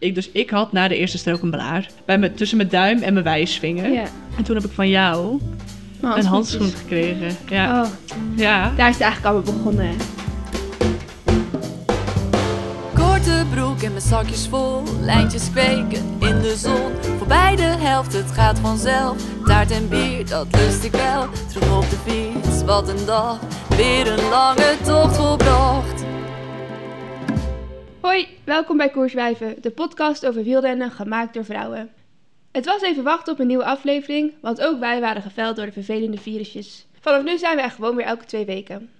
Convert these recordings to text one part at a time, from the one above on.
Ik, dus ik had na de eerste strook een blaar. Bij me, tussen mijn duim en mijn wijsvinger. Ja. En toen heb ik van jou Mijn een handschoen gekregen. Ja. Oh, ja. daar is het eigenlijk allemaal begonnen. Korte broek en mijn zakjes vol, lijntjes kweken in de zon. Voorbij de helft, het gaat vanzelf. Taart en bier, dat lust ik wel. Terug op de fiets, wat een dag. Weer een lange tocht volbracht. Hoi, welkom bij Koerswijven, de podcast over wielrennen gemaakt door vrouwen. Het was even wachten op een nieuwe aflevering, want ook wij waren geveld door de vervelende virusjes. Vanaf nu zijn we er gewoon weer elke twee weken.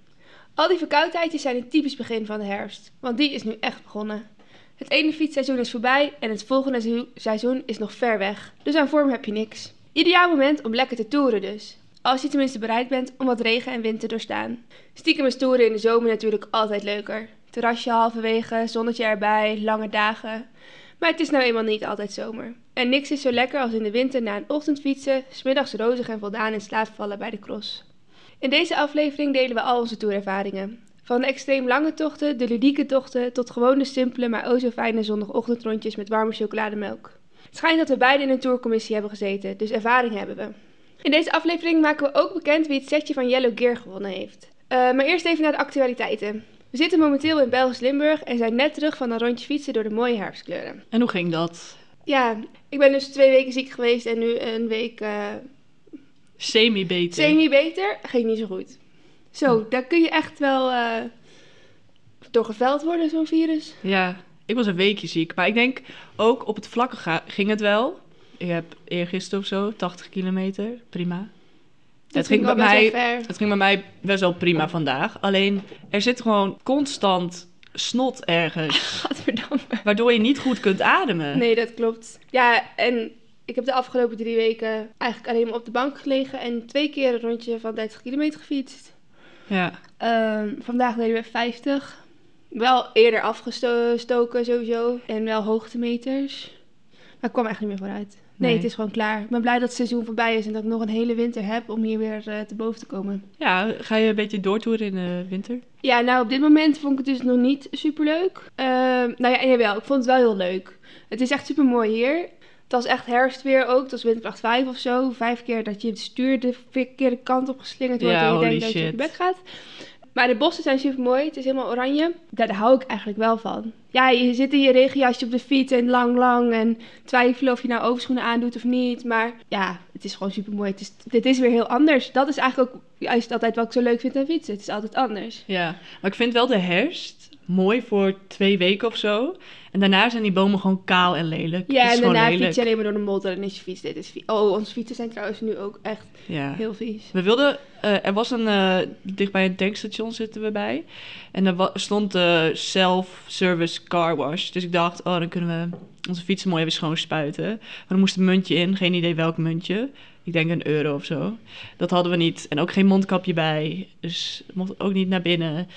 Al die verkoudheidjes zijn een typisch begin van de herfst, want die is nu echt begonnen. Het ene fietsseizoen is voorbij en het volgende seizoen- is nog ver weg, dus aan vorm heb je niks. Ideaal moment om lekker te toeren dus. Als je tenminste bereid bent om wat regen en wind te doorstaan. Stiekem is toeren in de zomer natuurlijk altijd leuker. Terrasje halverwege, zonnetje erbij, lange dagen. Maar het is nou eenmaal niet altijd zomer. En niks is zo lekker als in de winter na een ochtend fietsen, smiddags rozig en voldaan in slaap vallen bij de cross. In deze aflevering delen we al onze toerervaringen. Van de extreem lange tochten, de ludieke tochten, tot gewoon de simpele maar o zo fijne zondagochtendrondjes met warme chocolademelk. Het schijnt dat we beide in een tourcommissie hebben gezeten, dus ervaring hebben we. In deze aflevering maken we ook bekend wie het setje van Yellow Gear gewonnen heeft. Eh, maar eerst even naar de actualiteiten. We zitten momenteel in Belgisch Limburg en zijn net terug van een rondje fietsen door de mooie herfstkleuren. En hoe ging dat? Ja, ik ben dus twee weken ziek geweest en nu een week eh, Semi-beter. semi-beter. Ging niet zo goed. Zo, daar kun je echt wel eh door geveld worden, zo'n virus. Ja, ik was een weekje ziek. Maar ik denk ook op het vlakke ging het wel. Ik heb eergisteren of zo 80 kilometer. Prima. Dat het, ging bij mij, het ging bij mij best wel prima vandaag. Alleen er zit gewoon constant snot ergens. Gadverdamme. waardoor je niet goed kunt ademen. Nee, dat klopt. Ja, en ik heb de afgelopen drie weken eigenlijk alleen maar op de bank gelegen en twee keer een rondje van 30 kilometer gefietst. Ja. Ehm, vandaag deden we 50. Wel eerder afgestoken sowieso. En wel hoogtemeters. Maar ik kwam echt niet meer vooruit. Nee, het is gewoon klaar. Ik ben blij dat het seizoen voorbij is en dat ik nog een hele winter heb om hier weer eh, te boven te komen. ja, ga je een beetje doortoeren in de winter? Ja, nou op dit moment vond ik het dus nog niet super leuk. nou ja, jawel, ik vond het wel heel leuk. Het is echt super mooi hier. Het was echt herfstweer ook. Het was windkracht 5 of zo. Vijf keer dat je het stuur de verkeerde kant op geslingerd wordt Ja, en je denkt dat je op je bek gaat. Maar de bossen zijn super mooi. Het is helemaal oranje. Daar, hou ik eigenlijk wel van. Ja, je zit in je regenjasje op de fiets en lang, lang. En twijfelen of je nou overschoenen aandoet of niet. Maar ja, het is gewoon super mooi. Het is, dit is weer heel anders. Dat is eigenlijk ook juist altijd wat ik zo leuk vind aan fietsen. Het is altijd anders. Ja, maar ik vind wel de herfst mooi voor twee weken of zo. En daarna zijn die bomen gewoon kaal en lelijk. Ja, en daarna fiets je alleen maar door de modder en is je fiets. Dit is Oh, onze fietsen zijn trouwens nu ook echt Ja. heel vies. We wilden, eh, er was een, eh dicht bij een tankstation zitten we bij. En er stond de self-service car wash. Dus ik dacht, oh, dan kunnen we onze fietsen mooi even schoon spuiten. Maar er moest een muntje in, geen idee welk muntje. Ik denk een euro of zo. Dat hadden we niet. En ook geen mondkapje bij. Dus we mochten ook niet naar binnen.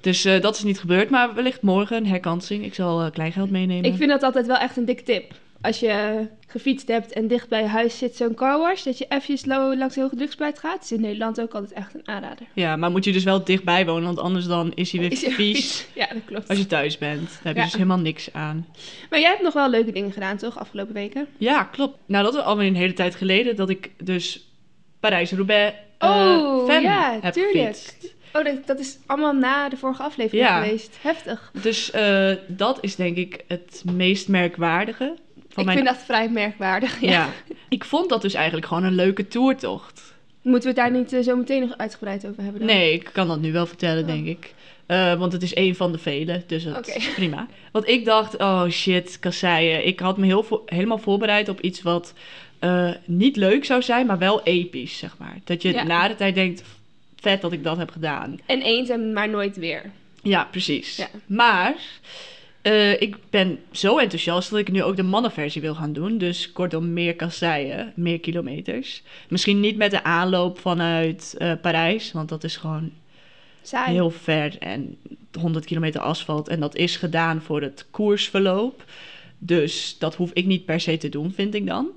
Dus eh, dat is niet gebeurd. Maar wellicht morgen een herkansing. Ik zal eh, kleingeld meenemen. Ik vind dat altijd wel echt een dik tip. Als je gefietst hebt en dicht bij je huis zit zo'n car wash, dat je eventjes langs de hoge drugspuit gaat. is in Nederland ook altijd echt een aanrader. Ja, maar moet je dus wel dichtbij wonen. Want anders dan is hij weer Is vies. Ja, dat klopt. Als je thuis bent. Dan heb je Ja. dus helemaal niks aan. Maar jij hebt nog wel leuke dingen gedaan, toch, afgelopen weken? Ja, klopt. Nou, dat is alweer een hele tijd geleden dat ik dus Parijs-Roubaix eh Oh, ja, heb tuurlijk. gefietst. Oh, dat, dat is allemaal na de vorige aflevering Ja. geweest. Heftig. Dus eh, dat is denk ik het meest merkwaardige van ik mijn... vind dat vrij merkwaardig. Ja. ja. ik vond dat dus eigenlijk gewoon een leuke toertocht. Moeten we het daar niet eh, zo meteen nog uitgebreid over hebben? Dan? Nee, ik kan dat nu wel vertellen, Oh. denk ik. Eh, want het is één van de vele, dus dat is prima. Want ik dacht, oh shit, kasseien. Ik had me heel vo- helemaal voorbereid op iets wat niet leuk zou zijn, maar wel episch, zeg maar. Dat je Ja. na de tijd denkt, vet dat ik dat heb gedaan. En eens en maar nooit weer. Ja, precies. Ja. Maar eh, ik ben zo enthousiast dat ik nu ook de mannenversie wil gaan doen. Dus kortom, meer kasseien, meer kilometers. Misschien niet met de aanloop vanuit eh, Parijs, want dat is gewoon Saai. heel ver en 100 kilometer asfalt. En dat is gedaan voor het koersverloop. Dus dat hoef ik niet per se te doen, vind ik dan.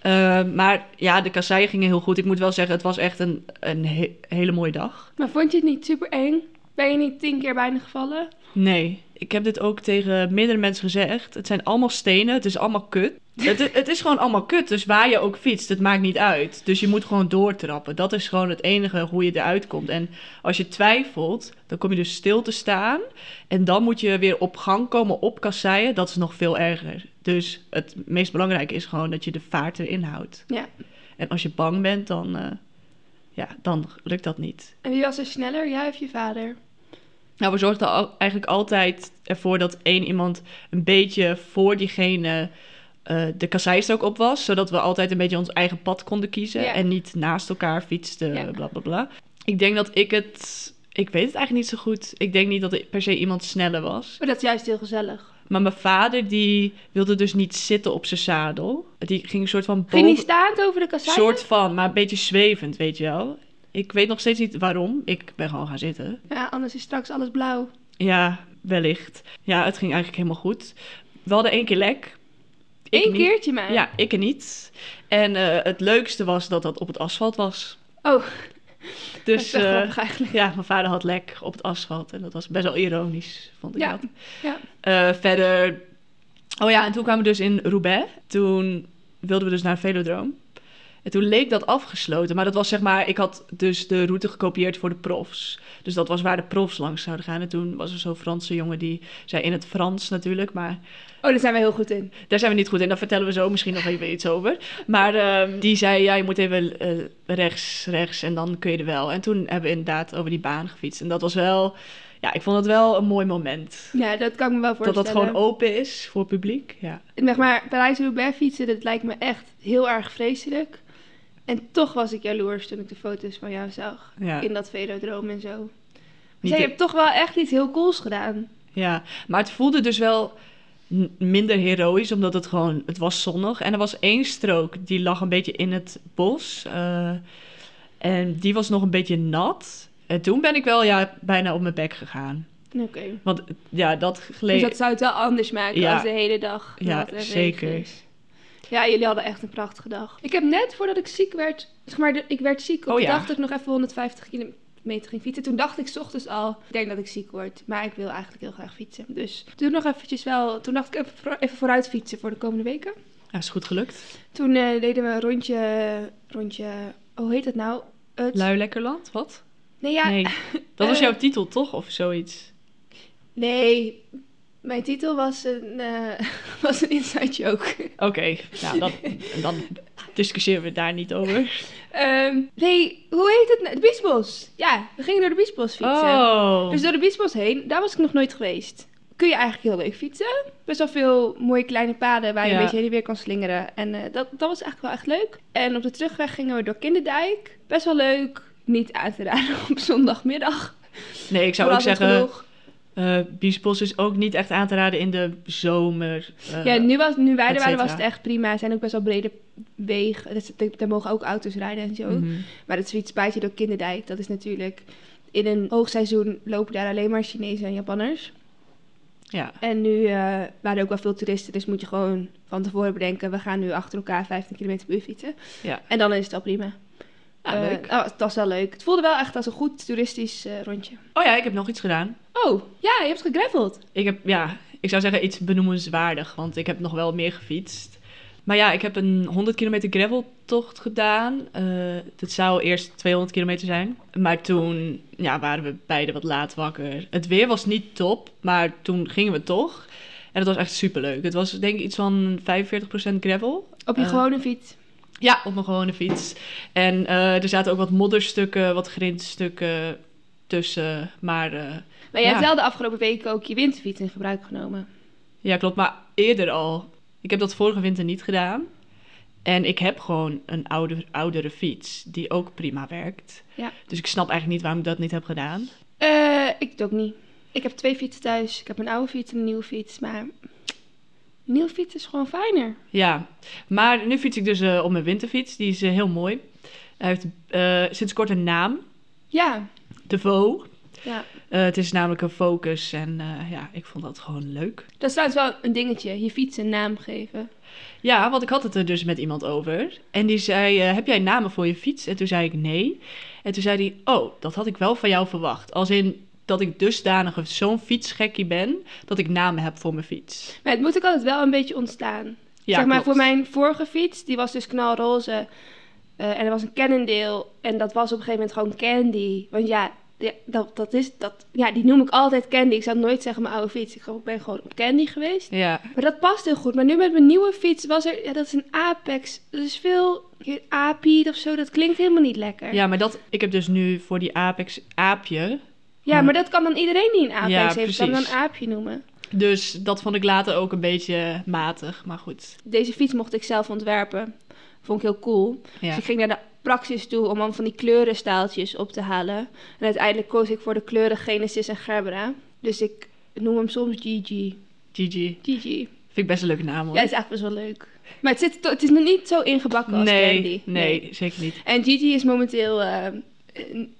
Eh, maar ja, de kasseien gingen heel goed. Ik moet wel zeggen, het was echt een, een he- hele mooie dag. Maar vond je het niet super eng? Ben je niet tien keer bijna gevallen? Nee, ik heb dit ook tegen meerdere mensen gezegd. Het zijn allemaal stenen, het is allemaal kut. Het, het is gewoon allemaal kut, dus waar je ook fietst, het maakt niet uit. Dus je moet gewoon doortrappen. Dat is gewoon het enige hoe je eruit komt. En als je twijfelt, dan kom je dus stil te staan. En dan moet je weer op gang komen op kasseien. Dat is nog veel erger. Dus het meest belangrijke is gewoon dat je de vaart erin houdt. Ja. En als je bang bent, dan, eh, ja, dan lukt dat niet. En wie was er sneller, jij of je vader? Nou, we zorgden al, eigenlijk altijd ervoor dat één iemand een beetje voor diegene eh, de kasseistrook op was. Zodat we altijd een beetje ons eigen pad konden kiezen. Ja. En niet naast elkaar fietsten, Ja. bla bla bla. Ik denk dat ik het... Ik weet het eigenlijk niet zo goed. Ik denk niet dat er per se iemand sneller was. Maar dat is juist heel gezellig. Maar mijn vader, die wilde dus niet zitten op zijn zadel. Die ging een soort van Ging niet boven... staand over de kasseien? soort van, maar een beetje zwevend, weet je wel. Ik weet nog steeds niet waarom. Ik ben gewoon gaan zitten. Ja, anders is straks alles blauw. Ja, wellicht. Ja, het ging eigenlijk helemaal goed. We hadden één keer lek. Eén keertje maar. Ja, ik niet. En eh, het leukste was dat dat op het asfalt was. Oh, dat Dus is wel eh, eigenlijk. ja, mijn vader had lek op het asfalt. En dat was best wel ironisch, vond ik Ja, dat. ja. Eh, verder... Oh ja, en toen kwamen we dus in Roubaix. Toen wilden we dus naar Velodroom. En toen leek dat afgesloten. Maar dat was zeg maar... Ik had dus de route gekopieerd voor de profs. Dus dat was waar de profs langs zouden gaan. En toen was er zo'n Franse jongen die zei in het Frans natuurlijk. Maar Oh, daar zijn we heel goed in. daar zijn we niet goed in. Daar vertellen we zo misschien nog even iets over. Maar ehm, die zei, ja, je moet even eh, rechts, rechts en dan kun je er wel. En toen hebben we inderdaad over die baan gefietst. En dat was wel... Ja, ik vond het wel een mooi moment. Ja, dat kan ik me wel Dat voorstellen. dat gewoon open is voor publiek. Ja. Zeg maar, Parijs-Roubaix fietsen, dat lijkt me echt heel erg vreselijk. En toch was ik jaloers toen ik de foto's van jou zag. Ja. In dat velodroom en zo. Dus jij de- hebt toch wel echt iets heel cools gedaan. Ja, maar het voelde dus wel minder heroïs, omdat het gewoon, het was zonnig. En er was één strook, die lag een beetje in het bos. eh, en die was nog een beetje nat. En toen ben ik wel ja, bijna op mijn bek gegaan. Oké. Want ja, dat Dus geleek... dat zou het wel anders maken Ja. als de hele dag Ja, zeker. is. Ja, jullie hadden echt een prachtige dag. Ik heb net voordat ik ziek werd, zeg maar, ik werd ziek op Oh de ja. dag dat ik nog even 150 kilometer ging fietsen. Toen dacht ik 's ochtends al, ik denk dat ik ziek word, maar ik wil eigenlijk heel graag fietsen. Dus toen nog eventjes wel, toen dacht ik even, voor- even vooruit fietsen voor de komende weken. Ja, is goed gelukt. Toen eh, deden we een rondje, rondje, hoe heet het nou? Het, Lui Lekkerland, wat? nee, ja, Nee, dat was Eh. jouw titel toch? Of zoiets? nee. Mijn titel was een, eh, was een inside joke. Oké, nou dan, dan discussiëren we daar niet over. Ehm, nee, hoe heet het? nou? De Biesbos. Ja, we gingen door de Biesbos fietsen. Oh, Dus door de Biesbos heen, daar was ik nog nooit geweest. Kun je eigenlijk heel leuk fietsen. Best wel veel mooie kleine paden waar je Ja. een beetje heen en weer kan slingeren. En eh, dat, dat was eigenlijk wel echt leuk. En op de terugweg gingen we door Kinderdijk. Best wel leuk. Niet aan te raden op zondagmiddag. nee, ik zou ook zeggen... genoeg. Eh Biesbos is ook niet echt aan te raden in de zomer. eh, ja, nu, was, nu wij er waren was het echt prima. Er zijn ook best wel brede wegen. Dus, daar mogen ook auto's rijden en zo. mhm. Maar het fietspaadje door Kinderdijk, dat is natuurlijk... In een hoogseizoen lopen daar alleen maar Chinezen en Japanners. Ja, En nu eh, waren er ook wel veel toeristen, dus moet je gewoon van tevoren bedenken... we gaan nu achter elkaar 15 km per uur fietsen. ja. En dan is het wel prima. Ja, Eh, leuk. nou, het was wel leuk. Het voelde wel echt als een goed toeristisch eh, rondje. Oh ja, ik heb nog iets gedaan. Oh, ja, je hebt gegraveld. Ik heb, ja, ik zou zeggen iets benoemenswaardig, want ik heb nog wel meer gefietst. Maar ja, ik heb een 100 kilometer graveltocht gedaan. Eh het zou eerst 200 kilometer zijn. Maar toen ja, waren we beide wat laat wakker. Het weer was niet top, maar toen gingen we toch. En het was echt superleuk. Het was denk ik iets van 45% gravel. Op je Eh, gewone fiets. Ja, op mijn gewone fiets. En eh, er zaten ook wat modderstukken, wat grindstukken tussen. Maar eh, Maar jij ja. hebt wel de afgelopen weken ook je winterfiets in gebruik genomen. ja, klopt. Maar eerder al. Ik heb dat vorige winter niet gedaan. En ik heb gewoon een oude, oudere fiets die ook prima werkt. Ja. Dus ik snap eigenlijk niet waarom ik dat niet heb gedaan. Eh, ik het ook niet. Ik heb twee fietsen thuis. Ik heb een oude fiets en een nieuwe fiets. Maar nieuwe fiets is gewoon fijner. Ja, maar nu fiets ik dus eh, op mijn winterfiets. Die is eh, heel mooi. Hij heeft eh, sinds kort een naam. Ja, De Vo. ja. Het is namelijk een Focus. En ja, ik vond dat gewoon leuk. Dat is trouwens wel een dingetje. Je fiets een naam geven. Ja, want ik had het er dus met iemand over. En die zei, heb jij namen voor je fiets? En toen zei ik nee. En toen zei hij, oh, dat had ik wel van jou verwacht. Als in, dat ik dusdanig zo'n fietsgekkie ben dat ik namen heb voor mijn fiets. Maar het moet ook altijd wel een beetje ontstaan. Ja, zeg maar, klopt. voor mijn vorige fiets, die was dus knalroze. eh, en er was een Cannondale. En dat was op een gegeven moment gewoon Candy. Want ja, ja, dat, dat is, dat, ja, die noem ik altijd Candy. Ik zou nooit zeggen mijn oude fiets. Ik ben gewoon op Candy geweest. Ja, Maar dat past heel goed. Maar nu met mijn nieuwe fiets was er... Ja, dat is een Apex. Dat is veel... Apied of zo. Dat klinkt helemaal niet lekker. ja, maar dat, ik heb dus nu voor die Apex aapje. Ja, maar dat kan dan iedereen die een Ja, heeft, kan dan een aapje noemen. Dus dat vond ik later ook een beetje matig, maar goed. Deze fiets mocht ik zelf ontwerpen. Vond ik heel cool. Ja. Dus ik ging naar de praxis toe om dan van die kleurenstaaltjes op te halen. En uiteindelijk koos ik voor de kleuren Genesis en Gerbera. Dus ik noem hem soms GG. GG. GG. Vind ik best een leuke naam hoor. Ja, het is echt best wel leuk. Maar het, zit, het is nog niet zo ingebakken als nee, Candy. nee, zeker niet. En Gigi is momenteel eh,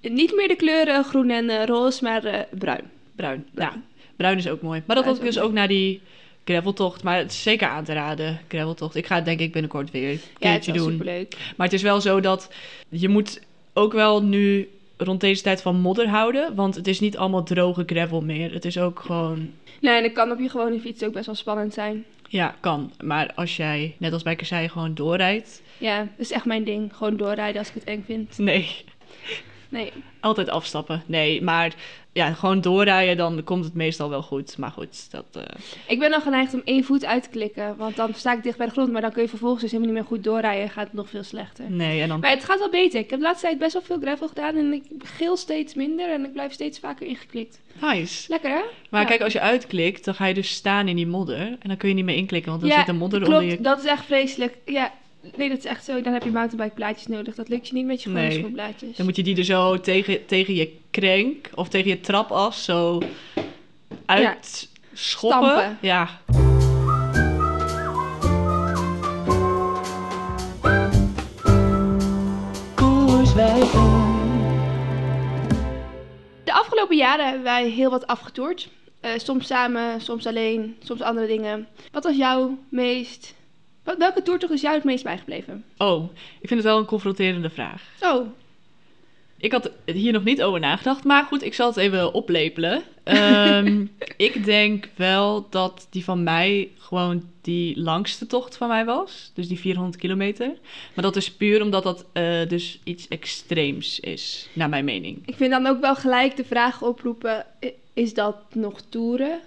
niet meer de kleuren groen en eh, roze, maar eh, bruin. Bruin. Ja, bruin is ook mooi. Maar dat had ik dus ook naar die graveltocht. Maar het is zeker aan te raden, graveltocht. Ik ga het denk ik binnenkort weer een Ja, keertje wel doen. superleuk. Maar het is wel zo dat je moet ook wel nu rond deze tijd van modder houden. Want het is niet allemaal droge gravel meer. Het is ook gewoon... Nee, en dat kan op je gewone fiets ook best wel spannend zijn. Ja, kan. Maar als jij, net als bij Kassei, gewoon doorrijdt... Ja, dat is echt mijn ding. Gewoon doorrijden als ik het eng vind. Nee, Nee. altijd afstappen. Nee, maar ja, gewoon doorrijden, dan komt het meestal wel goed. Maar goed, dat... eh, Ik ben dan geneigd om één voet uit te klikken, want dan sta ik dicht bij de grond. Maar dan kun je vervolgens dus helemaal niet meer goed doorrijden en gaat het nog veel slechter. nee, en dan... Maar het gaat wel beter. Ik heb de laatste tijd best wel veel gravel gedaan en ik geel steeds minder en ik blijf steeds vaker ingeklikt. Nice. Lekker hè? Maar Ja. kijk, als je uitklikt, dan ga je dus staan in die modder. En dan kun je niet meer inklikken, want dan ja, zit er modder klopt. onder je... Dat is echt vreselijk. Ja, nee, dat is echt zo. Dan heb je mountainbike plaatjes nodig. Dat lukt je niet met je gewone Nee. Dan moet je die er zo tegen, tegen je krenk of tegen je trapas zo uitschoppen. Stampen. Ja. De afgelopen jaren hebben wij heel wat afgetoerd. Eh, soms samen, soms alleen, soms andere dingen. Wat was jouw meest... Welke toertocht is jou het meest bijgebleven? Oh, ik vind het wel een confronterende vraag. Oh, Ik had hier nog niet over nagedacht, maar goed, ik zal het even oplepelen. Ehm, ik denk wel dat die van mij gewoon die langste tocht van mij was. Dus die 400 kilometer. Maar dat is puur omdat dat eh, dus iets extreems is, naar mijn mening. ik vind dan ook wel gelijk de vraag oproepen, is dat nog toeren?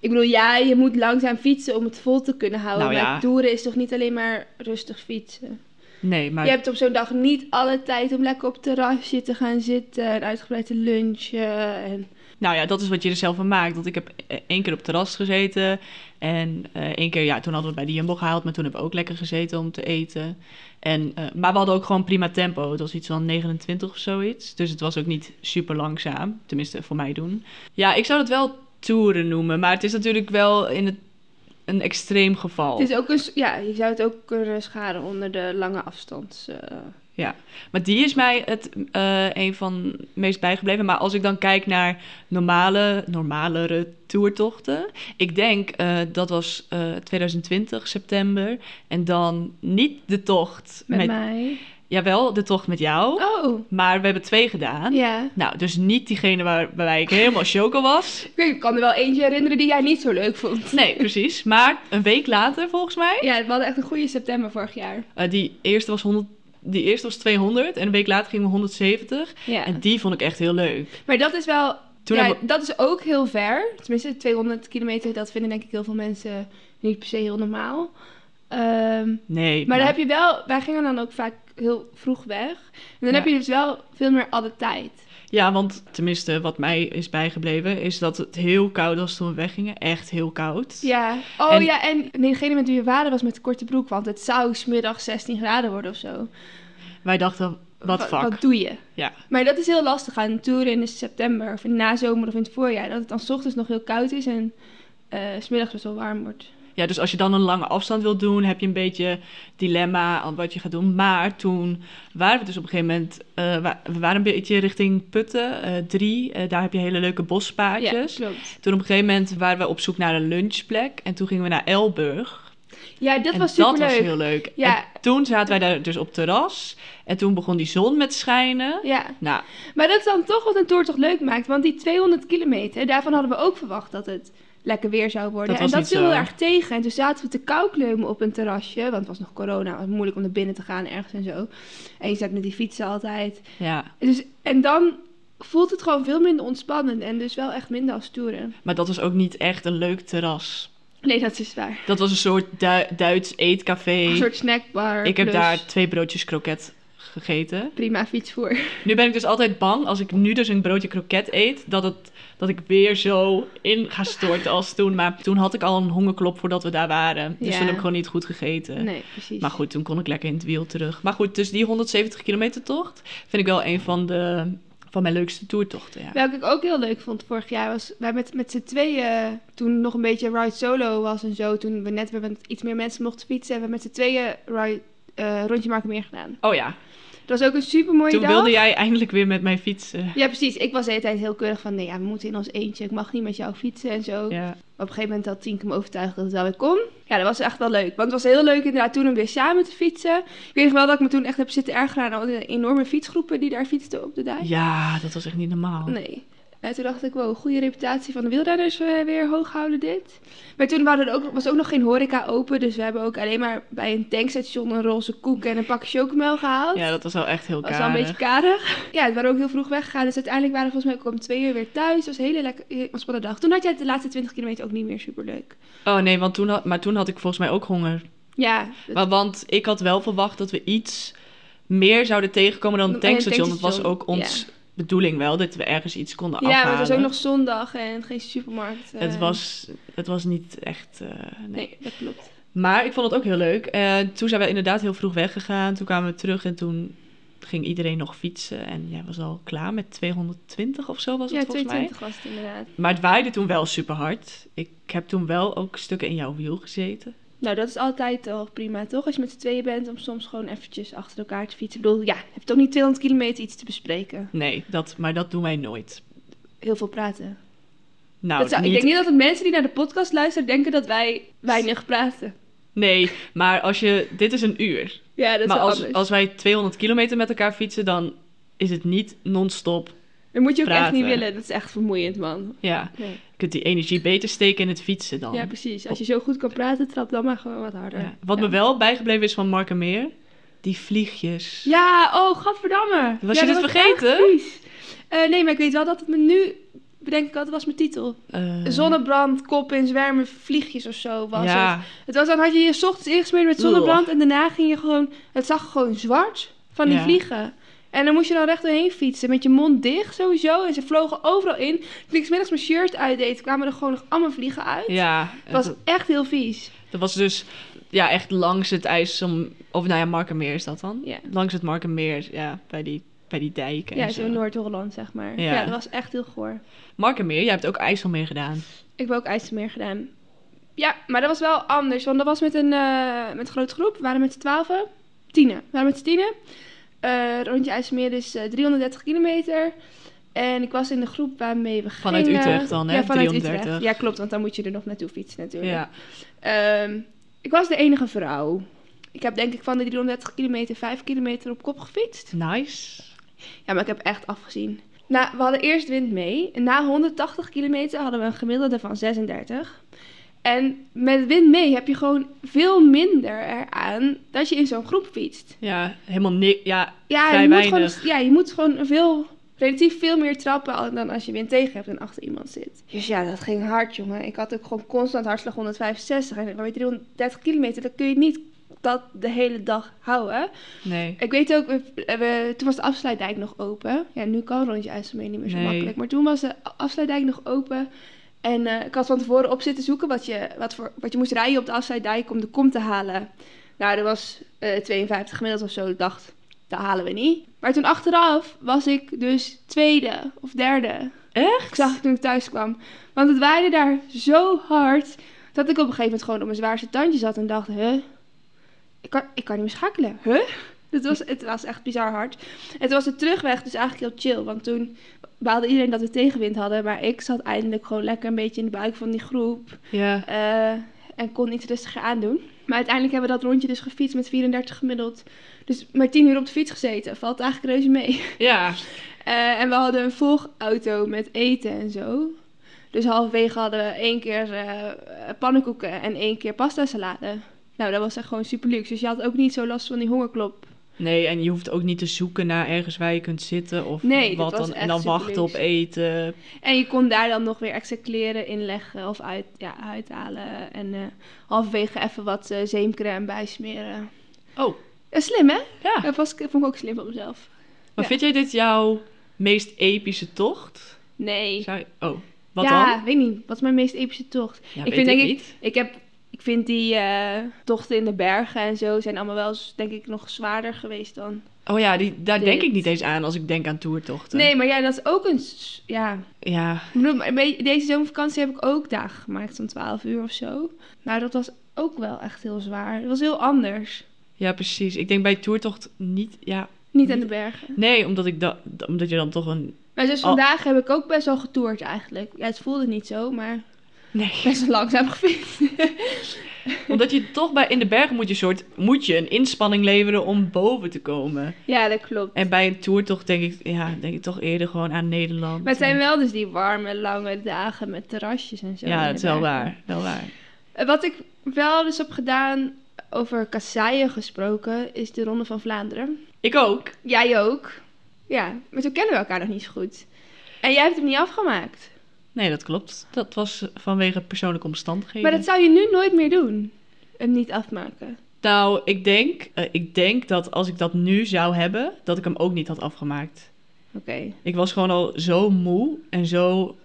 Ik bedoel, ja, je moet langzaam fietsen om het vol te kunnen houden. Nou ja. Maar toeren is toch niet alleen maar rustig fietsen? Nee, maar Je hebt op zo'n dag niet alle tijd om lekker op het terrasje te gaan zitten en uitgebreid te lunchen. En... Nou ja, dat is wat je er zelf van maakt. Want ik heb eh, één keer op het terras gezeten. En eh, één keer, ja, toen hadden we het bij de Jumbo gehaald. Maar toen hebben we ook lekker gezeten om te eten. En, eh, maar we hadden ook gewoon prima tempo. Het was iets van 29 of zoiets. Dus het was ook niet super langzaam. Tenminste, voor mij doen. Ja, ik zou het wel toeren noemen. Maar het is natuurlijk wel in het, een extreem geval. Het is ook een, ja, je zou het ook kunnen scharen onder de lange afstands. eh. Ja, maar die is mij het eh, een van meest bijgebleven. Maar als ik dan kijk naar normale, normalere toertochten. Ik denk eh, dat was eh 2020, september. En dan niet de tocht met, met... mij. Jawel, de tocht met jou. Oh, Maar we hebben twee gedaan. ja. Nou, dus niet diegene waar, waarbij ik helemaal choco was. Ik weet- ik kan er wel eentje herinneren die jij niet zo leuk vond. Nee, precies. Maar een week later, volgens mij. Ja, we hadden echt een goede september vorig jaar. eh, die eerste was 100... Die eerste was 200 en een week later gingen we 170. Ja. En die vond ik echt heel leuk. Maar dat is wel... Toen ja, we- dat is ook heel ver. Tenminste, 200 kilometer, dat vinden denk ik heel veel mensen niet per se heel normaal. Ehm, Nee. maar dan heb je wel... Wij gingen dan ook vaak heel vroeg weg. En dan Ja. heb je dus wel veel meer alle tijd. Ja, want tenminste, wat mij is bijgebleven, is dat het heel koud was toen we weggingen. Echt heel koud. Ja. Oh En- ja, en degene met wie we waren was met de korte broek. Want het zou smiddag 16 graden worden of zo. Wij dachten, wat fuck. Wat doe je? Ja. Maar dat is heel lastig aan toeren in de september of in de nazomer of in het voorjaar. Dat het dan 's ochtends nog heel koud is en eh, s smiddags best wel warm wordt. Ja, dus als je dan een lange afstand wilt doen, heb je een beetje dilemma aan wat je gaat doen. Maar toen waren we dus op een gegeven moment, wa- we waren een beetje richting Putten, eh, drie. Eh, daar heb je hele leuke bospaadjes. Ja, klopt. Toen op een gegeven moment waren we op zoek naar een lunchplek. En toen gingen we naar Elburg. Ja, dat en was super dat was heel leuk. Ja. En toen zaten wij daar dus op terras. En toen begon die zon met schijnen. Ja, Nou, maar dat is dan toch wat een tour toch leuk maakt. Want die 200 kilometer, daarvan hadden we ook verwacht dat het lekker weer zou worden. Dat en dat viel heel erg tegen. En toen zaten we te koukleumen op een terrasje. Want het was nog corona, het was moeilijk om naar binnen te gaan ergens en zo. En je zat met die fietsen altijd. ja. Dus, en dan voelt het gewoon veel minder ontspannend. En dus wel echt minder als toeren. Maar dat was ook niet echt een leuk terras. Nee, dat is waar. Dat was een soort Du- Duits eetcafé. Een soort snackbar. Ik heb plus daar twee broodjes kroket gegeten. Prima fietsvoer. Nu ben ik dus altijd bang, als ik nu dus een broodje kroket eet, dat, het, dat ik weer zo in ga storten als toen. Maar toen had ik al een hongerklop voordat we daar waren. Dus Ja. toen heb ik gewoon niet goed gegeten. Nee, precies. Maar goed, toen kon ik lekker in het wiel terug. Maar goed, dus die 170 kilometer tocht vind ik wel een van, de, van mijn leukste toertochten. Ja. Welke ik ook heel leuk vond vorig jaar was, wij met, met z'n tweeën, toen nog een beetje ride solo was en zo, toen we net weer met iets meer mensen mochten fietsen, hebben we met z'n tweeën ride, eh, rondje maken meer gedaan. Oh ja, Dat was ook een super mooie toen dag. wilde jij eindelijk weer met mij fietsen. Ja, precies. Ik was de hele tijd heel keurig van, nee ja, we moeten in ons eentje, ik mag niet met jou fietsen en zo. Ja. Maar op een gegeven moment had Tienke me overtuigd dat het wel weer kon. Ja, dat was echt wel leuk. Want het was heel leuk inderdaad toen om weer samen te fietsen. Ik weet nog wel dat ik me toen echt heb zitten ergeren aan al die enorme fietsgroepen die daar fietsten op de dijk. ja, dat was echt niet normaal. Nee. En toen dacht ik, wow, goede reputatie van de wielrenners eh, weer hoog houden dit. Maar toen waren er ook, was ook nog geen horeca open. Dus we hebben ook alleen maar bij een tankstation een roze koek en een pakje chocomel gehaald. Ja, dat was wel echt heel dat was wel een karig. beetje karig. Ja, we waren ook heel vroeg weggegaan. Dus uiteindelijk waren we volgens mij ook om twee uur weer thuis. Het was een hele lekker heel ontspannen dag. Toen had jij de laatste 20 kilometer ook niet meer super leuk. Oh nee, want toen had, maar toen had ik volgens mij ook honger. Ja, dat- Maar, want ik had wel verwacht dat we iets meer zouden tegenkomen dan een tankstation. Dat was ook ons bedoeling wel, dat we ergens iets konden ja maar afhalen. het was ook nog zondag en geen supermarkt. eh, het, was, het was niet echt... eh, nee. Nee, dat klopt. Maar ik vond het ook heel leuk. En toen zijn we inderdaad heel vroeg weggegaan. Toen kwamen we terug en toen ging iedereen nog fietsen. En jij was al klaar met 220 of zo was het Ja, volgens mij. 22 was het inderdaad. Maar het waaide toen wel super hard. Ik heb toen wel ook stukken in jouw wiel gezeten. Nou, dat is altijd al prima, toch? Als je met z'n tweeën bent, om soms gewoon eventjes achter elkaar te fietsen. Ik bedoel, ja, je hebt toch niet 200 kilometer iets te bespreken. Nee, dat, maar dat doen wij nooit. Heel veel praten. Nou, dat zou, niet, Ik denk niet dat de mensen die naar de podcast luisteren denken dat wij weinig praten. Nee, maar als je... Dit is een uur. Ja, dat is maar als, anders. als wij 200 kilometer met elkaar fietsen, dan is het niet non-stop. Dat moet je ook echt niet willen. Dat is echt vermoeiend, man. Ja, Nee. Je kunt die energie beter steken in het fietsen dan. Ja, precies. Als je zo goed kan praten, trap dan maar gewoon wat harder. Ja. Wat ja. me wel bijgebleven is van Mark en Meer, die vliegjes. Ja, oh, gadverdamme. Was ja, je dat dit was vergeten? Eh, nee, maar ik weet wel dat het me nu... Bedenk ik altijd, was mijn titel. Eh, Zonnebrand, kop in zwermen, vliegjes of zo was het. Het was dan had je je 's ochtends ingesmeerd met zonnebrand en daarna ging je gewoon, het zag gewoon zwart van die Ja. vliegen. En dan moest je dan recht doorheen fietsen met je mond dicht sowieso. En ze vlogen overal in. Toen ik 's middags mijn shirt uitdeed, kwamen er gewoon nog allemaal vliegen uit. ja. Het was echt heel vies. dat was dus ja, echt langs het ijs, om, of nou ja, Markenmeer is dat dan? Ja, Langs het Markenmeer, ja, bij die, bij die dijken ja zo Noord-Holland zeg maar. Ja. Ja. dat was echt heel goor. Markenmeer, jij hebt ook IJsselmeer gedaan. Ik heb ook IJsselmeer gedaan. Ja, maar dat was wel anders. Want dat was met een, eh, met een grote groep. We waren met z'n twaalfen. Tienen. We waren met z'n tienen. Eh, rondje IJsselmeer is eh, 330 kilometer. En ik was in de groep waarmee we Vanuit gingen. Utrecht dan, hè? Ja, vanuit 330. Utrecht. Ja, klopt. Want dan moet je er nog naartoe fietsen natuurlijk. Ja. Ehm, ik was de enige vrouw. Ik heb denk ik van de 330 kilometer 5 kilometer op kop gefietst. Nice. Ja, maar ik heb echt afgezien. Nou, we hadden eerst wind mee. En na 180 kilometer hadden we een gemiddelde van 36. En met wind mee heb je gewoon veel minder eraan dat je in zo'n groep fietst. Ja, helemaal niks. Ja, Ja, Vrij je moet, weinig. gewoon, ja je moet gewoon veel, relatief veel meer trappen dan als je wind tegen hebt en achter iemand zit. Dus ja, dat ging hard, jongen. Ik had ook gewoon constant hartslag 165. En bij 330 kilometer, dat kun je niet dat de hele dag houden. nee. Ik weet ook, we, we- toen was de afsluitdijk nog open. Ja, nu kan rondje IJsselmeer niet meer zo Nee. makkelijk. Maar toen was de afsluitdijk nog open. En eh, ik had van tevoren op zitten zoeken wat je, wat, voor, wat je moest rijden op de afsluitdijk om de kom te halen. Nou, er was eh 52 gemiddeld of zo. Ik dacht, dat halen we niet. Maar toen achteraf was ik dus tweede of derde. Echt? Ik zag het toen ik thuis kwam. Want het waaide daar zo hard dat ik op een gegeven moment gewoon op mijn zwaarste tandje zat en dacht, huh? Ik kan, ik kan niet meer schakelen. Huh? Het was, het was echt bizar hard. En toen was de terugweg dus eigenlijk heel chill. Want toen baalde iedereen dat we tegenwind hadden. Maar ik zat eindelijk gewoon lekker een beetje in de buik van die groep. Ja. eh, en kon iets rustiger aandoen. Maar uiteindelijk hebben we dat rondje dus gefietst met 34 gemiddeld. Dus maar 10 uur op de fiets gezeten. Valt eigenlijk reuze mee. Ja, Eh, en we hadden een volgauto met eten en zo. Dus halverwege hadden we één keer eh, pannenkoeken en één keer pasta salade. Nou, dat was echt gewoon super luxe. Dus je had ook niet zo last van die hongerklop. Nee, en je hoeft ook niet te zoeken naar ergens waar je kunt zitten of Nee, wat dan. En dan wachten op eten. En je kon daar dan nog weer extra kleren inleggen of uit, ja, uithalen. En eh, halverwege even wat eh, zeemcrème bijsmeren. Oh, Ja, slim hè? ja. Dat was, vond ik ook slim van mezelf. Maar Ja. vind jij dit jouw meest epische tocht? Nee. Zou je- Oh, wat ja, dan? weet niet. Wat is mijn meest epische tocht? Ja, ik vind denk ik, niet. ik heb, vind die eh, tochten in de bergen en zo zijn allemaal wel, eens, denk ik, nog zwaarder geweest dan. Oh ja, die, daar denk ik niet eens aan als ik denk aan toertochten. Nee, maar ja, dat is ook een, ja. Ja, deze zomervakantie heb ik ook dagen gemaakt van 12 uur of zo. Maar dat was ook wel echt heel zwaar. Het was heel anders. ja, precies. Ik denk bij toertocht niet. Ja, Niet aan de bergen. nee, omdat, ik da, omdat je dan toch een. Maar dus vandaag heb ik ook best wel getoerd eigenlijk. Ja, het voelde niet zo, maar Nee. best langzaam gefietst. Omdat je toch bij in de bergen moet je, soort, moet je een inspanning leveren om boven te komen. ja, dat klopt. En bij een toertocht denk ik, ja, denk ik toch eerder gewoon aan Nederland. Maar het zijn wel dus die warme, lange dagen met terrasjes en zo. Ja, dat is wel waar. Wel waar. Eh, Wat ik wel dus heb gedaan, over kasseien gesproken, is de Ronde van Vlaanderen. Ik ook. Jij ook. Ja, maar toen kennen we elkaar nog niet zo goed. En jij hebt hem niet afgemaakt. Nee, dat klopt. Dat was vanwege persoonlijke omstandigheden. Maar dat zou je nu nooit meer doen. Hem niet afmaken. Nou, ik denk, eh, ik denk dat als ik dat nu zou hebben, dat ik hem ook niet had afgemaakt. Oké. Ik was gewoon al zo moe en zo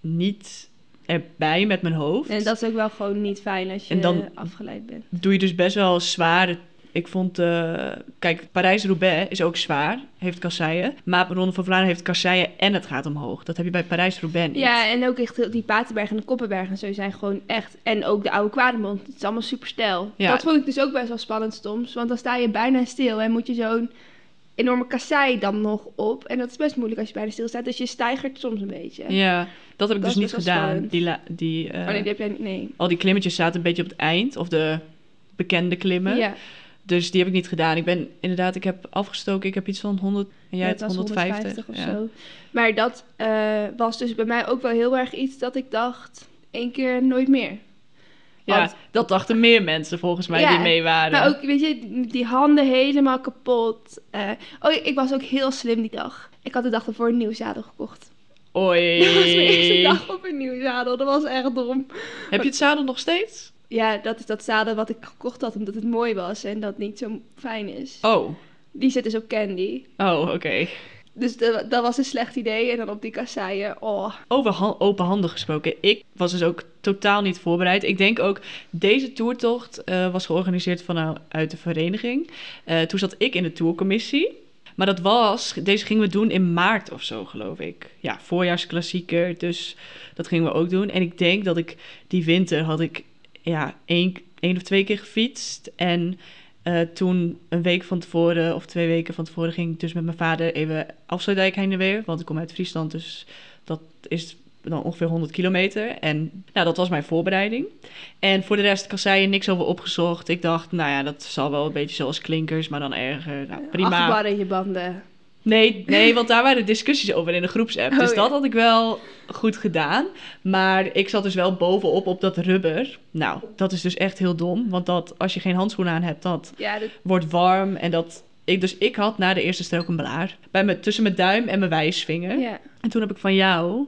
niet erbij met mijn hoofd. En dat is ook wel gewoon niet fijn als je En dan- afgeleid bent. doe je dus best wel zware. Ik vond, eh, kijk, Parijs-Roubaix is ook zwaar, heeft kasseien. Maar Ronde van Vlaanderen heeft kasseien en het gaat omhoog. Dat heb je bij Parijs-Roubaix niet. Ja, en ook echt die Paterberg en de Koppenberg en zo zijn gewoon echt... En ook de oude Kwademond, het is allemaal super stijl. Ja. Dat vond ik dus ook best wel spannend soms. Want dan sta je bijna stil en moet je zo'n enorme kassei dan nog op. En dat is best moeilijk als je bijna stil staat. Dus je stijgert soms een beetje. Ja, dat heb ik Dat dus niet gedaan. spannend. Die, la- die, eh, Oh nee, die heb jij... Nee. Al die klimmetjes zaten een beetje op het eind, of de bekende klimmen. Ja, Dus die heb ik niet gedaan. Ik ben inderdaad, ik heb afgestoken. Ik heb iets van 100 en jij ja, hebt het was 150. 150 of ja. zo. Maar dat eh, was dus bij mij ook wel heel erg iets dat ik dacht... één keer nooit meer. Ja, Want- dat dachten meer mensen volgens mij Ja, die mee waren. Maar ook, weet je, die handen helemaal kapot. Eh, oh, ik was ook heel slim die dag. Ik had de dag ervoor een nieuw zadel gekocht. Oei. Dat was mijn eerste dag op een nieuw zadel. Dat was echt dom. Heb je het zadel nog steeds? Ja, dat is dat zadel wat ik gekocht had omdat het mooi was en dat niet zo fijn is. Oh, Die zit dus op Candy. oh oké. Dus dat, dat was een slecht idee. En dan op die kasseien, oh. Over han- open handen gesproken. Ik was dus ook totaal niet voorbereid. Ik denk ook, deze toertocht eh, was georganiseerd vanuit de vereniging. Eh, toen zat ik in de tourcommissie. Maar dat was, deze gingen we doen in maart of zo, geloof ik. Ja, voorjaarsklassieker, dus dat gingen we ook doen. En ik denk dat ik die winter had ik ja, één, één of twee keer gefietst. En eh, toen een week van tevoren, of twee weken van tevoren, ging ik dus met mijn vader even Afsluitdijk heen en weer. Want ik kom uit Friesland, dus dat is dan ongeveer 100 kilometer. En nou, dat was mijn voorbereiding. En voor de rest kasseien niks over opgezocht. Ik dacht, nou ja, dat zal wel een beetje zoals klinkers, maar dan erger. Nou, prima. Je banden. Nee, nee, want daar waren discussies over in de groepsapp. Oh, dus ja. dat had ik wel goed gedaan. Maar ik zat dus wel bovenop op dat rubber. Nou, dat is dus echt heel dom. Want dat, als je geen handschoenen aan hebt, dat Ja, dat, wordt warm. En dat... Ik, dus ik had na de eerste strook een blaar. Bij me, tussen mijn duim en mijn wijsvinger. ja. En toen heb ik van jou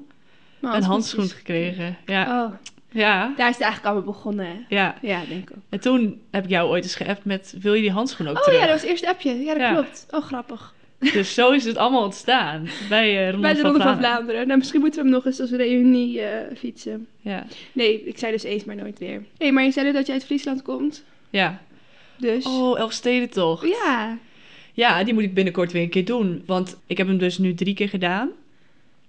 een handschoen gekregen. Ja, Oh, ja, daar is het eigenlijk allemaal begonnen. hè? ja. Ja, denk ik ook. En toen heb ik jou ooit eens geappt met... Wil je die handschoen ook Oh terug? ja, dat was het eerste appje. Ja, dat Ja. klopt. Oh, grappig. Dus zo is het allemaal ontstaan. Bij, eh Bij de Ronde van Vlaanderen. Nou, misschien moeten we hem nog eens als reunie eh, fietsen. Ja. Nee, ik zei dus eens, maar nooit weer. Hé, hey, maar je zei dat je uit Friesland komt. ja. Dus... Oh, Elfstedentocht. Ja. Ja, die moet ik binnenkort weer een keer doen. Want ik heb hem dus nu drie keer gedaan.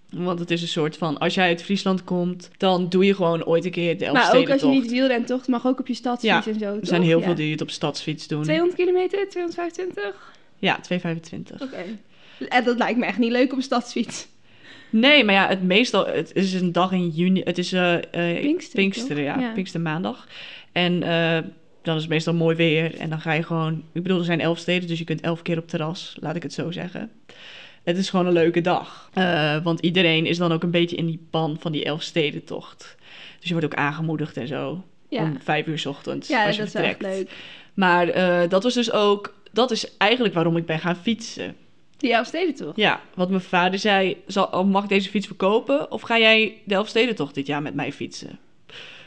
Want het is een soort van, als jij uit Friesland komt, dan doe je gewoon ooit een keer de Maar ook als je Elfstedentocht. niet wielrent, toch? Het mag ook op je stadsfiets en zo, Er toch? zijn heel Ja. veel die het op stadsfiets doen. 200 kilometer, 225? Ja, 2,25. Oké. En dat lijkt me echt niet leuk op een stadsfiets. Nee, maar ja, het meestal, het is een dag in juni, het is Pinksteren, Pinksteren, toch? ja, Ja. Pinkstermaandag. En eh, dan is het meestal mooi weer. En dan ga je gewoon... Ik bedoel, er zijn elf steden, dus je kunt elf keer op terras. Laat ik het zo zeggen. Het is gewoon een leuke dag. Eh, want iedereen is dan ook een beetje in die ban van die elf stedentocht. Dus je wordt ook aangemoedigd en zo. Ja, Om vijf uur 's ochtends. ja als je dat is echt leuk. Maar eh, dat was dus ook... Dat is eigenlijk waarom ik ben gaan fietsen. Die Elfstedentocht. Ja, want mijn vader zei... Zal, oh, mag ik deze fiets verkopen? Of ga jij de Elfstedentocht dit jaar met mij fietsen?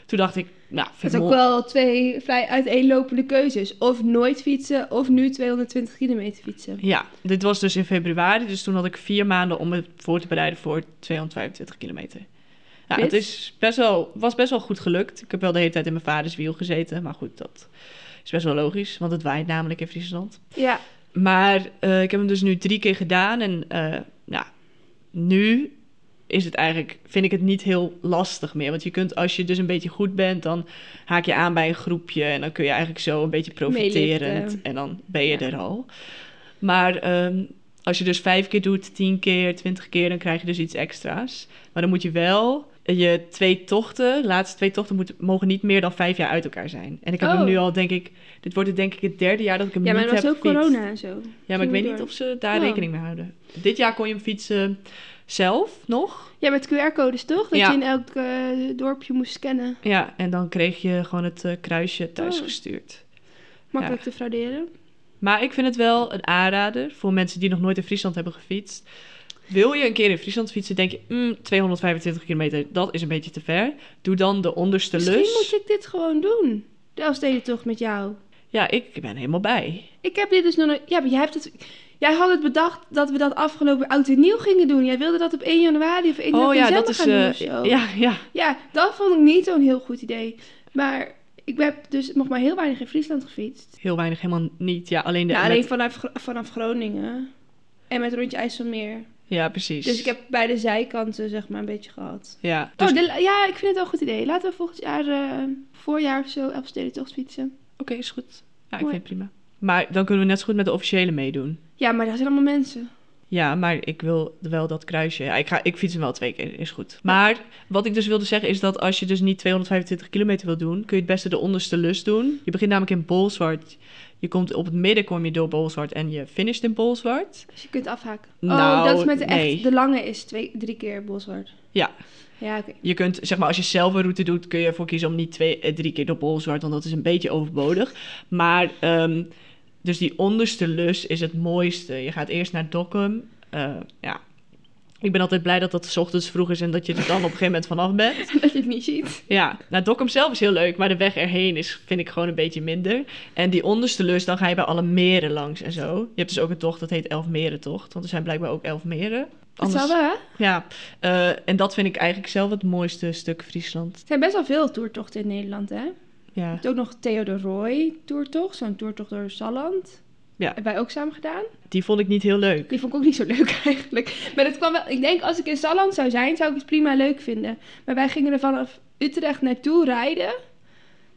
Toen dacht ik... Nou, Het is ik ook wel... wel twee vrij uiteenlopende keuzes. Of nooit fietsen, of nu 220 kilometer fietsen. Ja, dit was dus in februari. Dus toen had ik vier maanden om me voor te bereiden voor 225 kilometer. Ja, Fit? het is best wel, was best wel goed gelukt. Ik heb wel de hele tijd in mijn vaders wiel gezeten. Maar goed, dat is best wel logisch. Want het waait namelijk in Friesland. Ja, Maar eh, ik heb hem dus nu drie keer gedaan. En eh, nou, nu is het eigenlijk, vind ik het niet heel lastig meer. Want je kunt, als je dus een beetje goed bent, dan haak je aan bij een groepje. En dan kun je eigenlijk zo een beetje profiterend. Meeliften. En dan ben je Ja. er al. Maar ehm, als je dus vijf keer doet, tien keer, twintig keer, dan krijg je dus iets extra's. Maar dan moet je wel je twee tochten, de laatste twee tochten, moeten, mogen niet meer dan vijf jaar uit elkaar zijn. En ik heb Oh. hem nu al, denk ik, dit wordt het denk ik het derde jaar dat ik hem ja maar niet er was heb ook corona en zo. Ja, maar ik weet door. niet of ze daar Oh. rekening mee houden. Dit jaar kon je hem fietsen zelf nog. Ja, met QR-codes toch? Dat Ja. je in elk eh, dorpje moest scannen. Ja, en dan kreeg je gewoon het eh, kruisje thuis Oh. gestuurd. Makkelijk te frauderen. Maar ik vind het wel een aanrader voor mensen die nog nooit in Friesland hebben gefietst. Wil je een keer in Friesland fietsen, denk je, mm, 225 kilometer, dat is een beetje te ver. Doe dan de onderste Misschien lus. moet ik dit gewoon doen. De Elfstedentocht met jou. Ja, ik ben helemaal bij. Ik heb dit dus nog nooit... Ja, maar jij hebt het... Jij had het bedacht dat we dat afgelopen oud en nieuw gingen doen. Jij wilde dat op 1 januari of 1 oh ja, december dat is. gaan doen eh, of zo. ja, ja. Ja, dat vond ik niet zo'n heel goed idee. Maar ik heb dus nog maar heel weinig in Friesland gefietst. Heel weinig, helemaal niet. Ja, alleen de. Ja, met- alleen vanaf, vanaf Groningen. En met rondje IJsselmeer. Ja, precies. Dus ik heb beide zijkanten zeg maar een beetje gehad. Ja, dus Oh, de- ja, ik vind het wel een goed idee. Laten we volgend jaar, eh, voorjaar of zo, Elfstedentocht fietsen. Oké, is goed. Ja, ik vind het prima. Maar dan kunnen we net zo goed met de officiële meedoen. Ja, maar daar zijn allemaal mensen. Ja, maar ik wil wel dat kruisje. Ja, ik, ga, ik fiets hem wel twee keer, is goed. Maar wat ik dus wilde zeggen is dat als je dus niet 225 kilometer wil doen, kun je het beste de onderste lus doen. Je begint namelijk in Bolzwart. Je komt op het midden kom je door Bolzwart en je finisht in Bolzwart. Dus je kunt afhaken. Nou, oh, dat is met de nee. echt, de lange is twee, drie keer Boswaard. Ja. Ja, oké. Je kunt, zeg maar, als je zelf een route doet, kun je ervoor kiezen om niet twee, eh, drie keer door Bolzwart, want dat is een beetje overbodig. Maar, ehm, dus die onderste lus is het mooiste. Je gaat eerst naar Dokkum. Eh, ja, ik ben altijd blij dat dat 's ochtends vroeg is en dat je er dan op een gegeven moment vanaf bent. Dat je het niet ziet. Ja, nou, Dokkum zelf is heel leuk, maar de weg erheen is, vind ik gewoon een beetje minder. En die onderste lus, dan ga je bij alle meren langs en zo. Je hebt dus ook een tocht, dat heet Elf Merentocht, want er zijn blijkbaar ook elf meren. Dat zal wel, hè? Ja, eh, en dat vind ik eigenlijk zelf het mooiste stuk Friesland. Er zijn best wel veel toertochten in Nederland, hè? Je Ja, hebt ook nog Theodor Roy toertocht, zo'n toertocht door Salland. Ja. Hebben wij ook samen gedaan. die vond ik niet heel leuk. Die vond ik ook niet zo leuk eigenlijk. Maar het kwam wel, ik denk als ik in Salland zou zijn, zou ik het prima leuk vinden. Maar wij gingen er vanaf Utrecht naartoe rijden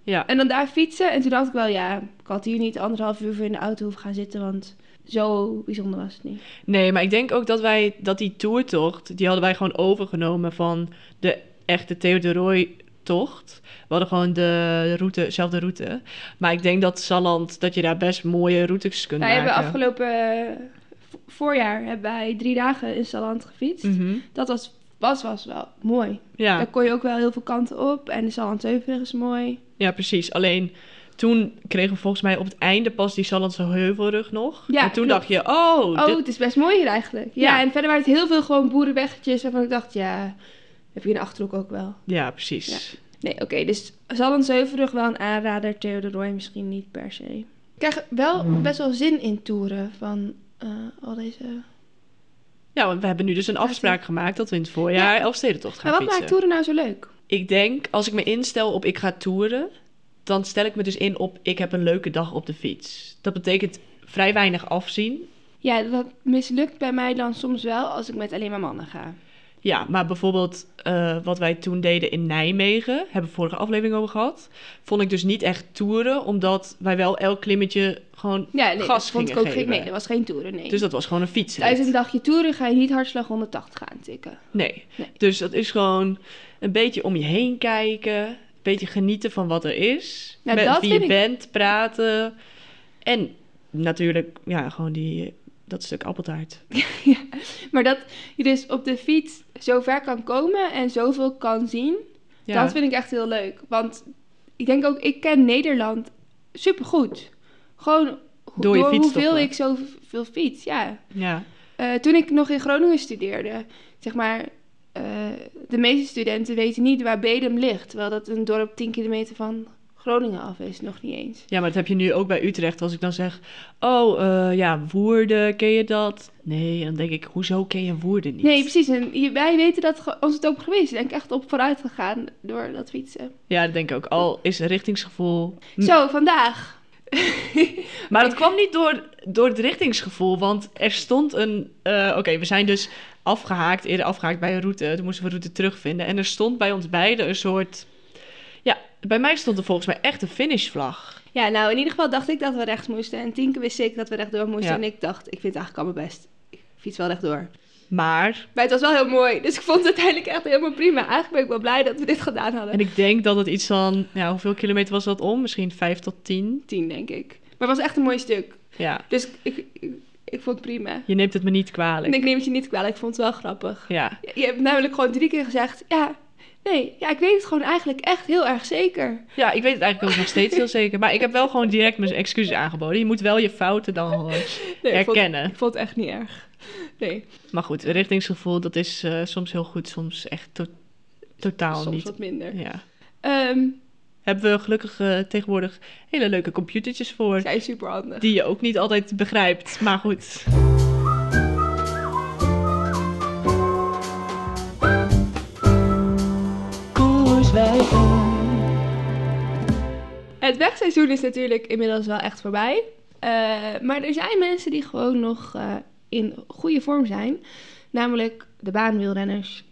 Ja, en dan daar fietsen. En toen dacht ik wel, ja, ik had hier niet anderhalf uur voor in de auto hoeven gaan zitten, want zo bijzonder was het niet. nee, maar ik denk ook dat wij, dat die toertocht, die hadden wij gewoon overgenomen van de echte Theodoroy tocht. We hadden gewoon de route, zelfde route. Maar ik denk dat Salland, dat je daar best mooie routes kunt Wij maken. hebben afgelopen eh, voorjaar hebben wij drie dagen in Salland gefietst. Mhm. Dat was, was, was wel mooi. ja. Daar kon je ook wel heel veel kanten op. En de Sallandheuvel is mooi. ja, precies. Alleen toen kregen we volgens mij op het einde pas die Sallandse heuvelrug nog. Ja, en toen klopt. dacht je, oh, Oh, dit- het is best mooi hier eigenlijk. Ja, Ja. en verder waren het heel veel gewoon boerenweggetjes waarvan ik dacht, ja, heb je in de Achterhoek ook wel. ja, precies. Nee, oké, dus Sallandheuvelrug wel een aanrader, Theodor Roy misschien niet per se. Ik krijg wel best wel zin in toeren van eh, al deze... Ja, want we hebben nu dus een afspraak gemaakt dat we in het voorjaar Elfstedentocht gaan Maar wat fietsen. maakt toeren nou zo leuk? Ik denk, als ik me instel op ik ga toeren, dan stel ik me dus in op ik heb een leuke dag op de fiets. Dat betekent vrij weinig afzien. Ja, dat mislukt bij mij dan soms wel als ik met alleen maar mannen ga. Ja, maar bijvoorbeeld eh, wat wij toen deden in Nijmegen, hebben we vorige aflevering over gehad, vond ik dus niet echt toeren, omdat wij wel elk klimmetje gewoon Ja, nee, gas dat vond ik ook geen... Nee, dat was geen toeren, nee. Dus dat was gewoon een fiets. Tijdens een dagje toeren ga je niet hartslag 180 gaan tikken. Nee. Nee. Dus dat is gewoon een beetje om je heen kijken. beetje genieten van wat er is. Nou, met dat wie je ik- bent, praten. En natuurlijk, ja, gewoon die, dat stuk appeltaart. Maar dat je dus op de fiets zo ver kan komen en zoveel kan zien, Ja, dat vind ik echt heel leuk. Want ik denk ook, ik ken Nederland supergoed. Gewoon Door je hoeveel ik zoveel fiets, ja. ja. Eh, toen ik nog in Groningen studeerde, zeg maar, eh, de meeste studenten weten niet waar Bedum ligt. Terwijl dat een dorp 10 kilometer van Groningen af is, nog niet eens. ja, maar dat heb je nu ook bij Utrecht. Als ik dan zeg, oh eh, ja, Woerden, ken je dat? Nee, dan denk ik, hoezo ken je Woerden niet? Nee, precies. En wij weten dat ons het ook geweest. Ik denk echt op vooruit gegaan door dat fietsen. Ja, dat denk ik ook. Al is richtingsgevoel. Zo, vandaag. Maar dat kwam niet door, door het richtingsgevoel, want er stond een... eh, Oké, we zijn dus afgehaakt, eerder afgehaakt bij een route. Toen moesten we route terugvinden. En er stond bij ons beiden een soort... Bij mij stond er volgens mij echt een finishvlag. Ja, nou in ieder geval dacht ik dat we rechts moesten. En Tienke wist zeker dat we rechtdoor moesten. Ja. En ik dacht, ik vind het eigenlijk allemaal best. Ik fiets wel rechtdoor. Maar, Maar het was wel heel mooi. Dus ik vond het uiteindelijk echt helemaal prima. Eigenlijk ben ik wel blij dat we dit gedaan hadden. en ik denk dat het iets van... Ja, hoeveel kilometer was dat om? Misschien 5 tot 10? Tien, denk ik. Maar het was echt een mooi stuk. Ja, Dus ik, ik, ik vond het prima. je neemt het me niet En kwalijk. ik neem het je niet kwalijk. Ik vond het wel grappig. Ja, Je hebt namelijk gewoon drie keer gezegd... Ja, nee, ja, ik weet het gewoon eigenlijk echt heel erg zeker. ja, ik weet het eigenlijk ook nog steeds heel zeker. Maar ik heb wel gewoon direct mijn excuses aangeboden. Je moet wel je fouten dan gewoon Nee, ik vond, erkennen. ik vond het echt niet erg. Nee, Maar goed, richtingsgevoel, dat is eh, soms heel goed, soms echt to- totaal soms niet. wat minder. Ja. Ehm Hebben we gelukkig eh, tegenwoordig hele leuke computertjes voor. zijn super handig. Die je ook niet altijd begrijpt. Maar goed. Het wegseizoen is natuurlijk inmiddels wel echt voorbij. Eh, maar er zijn mensen die gewoon nog eh, in goede vorm zijn. Namelijk de baanwielrenners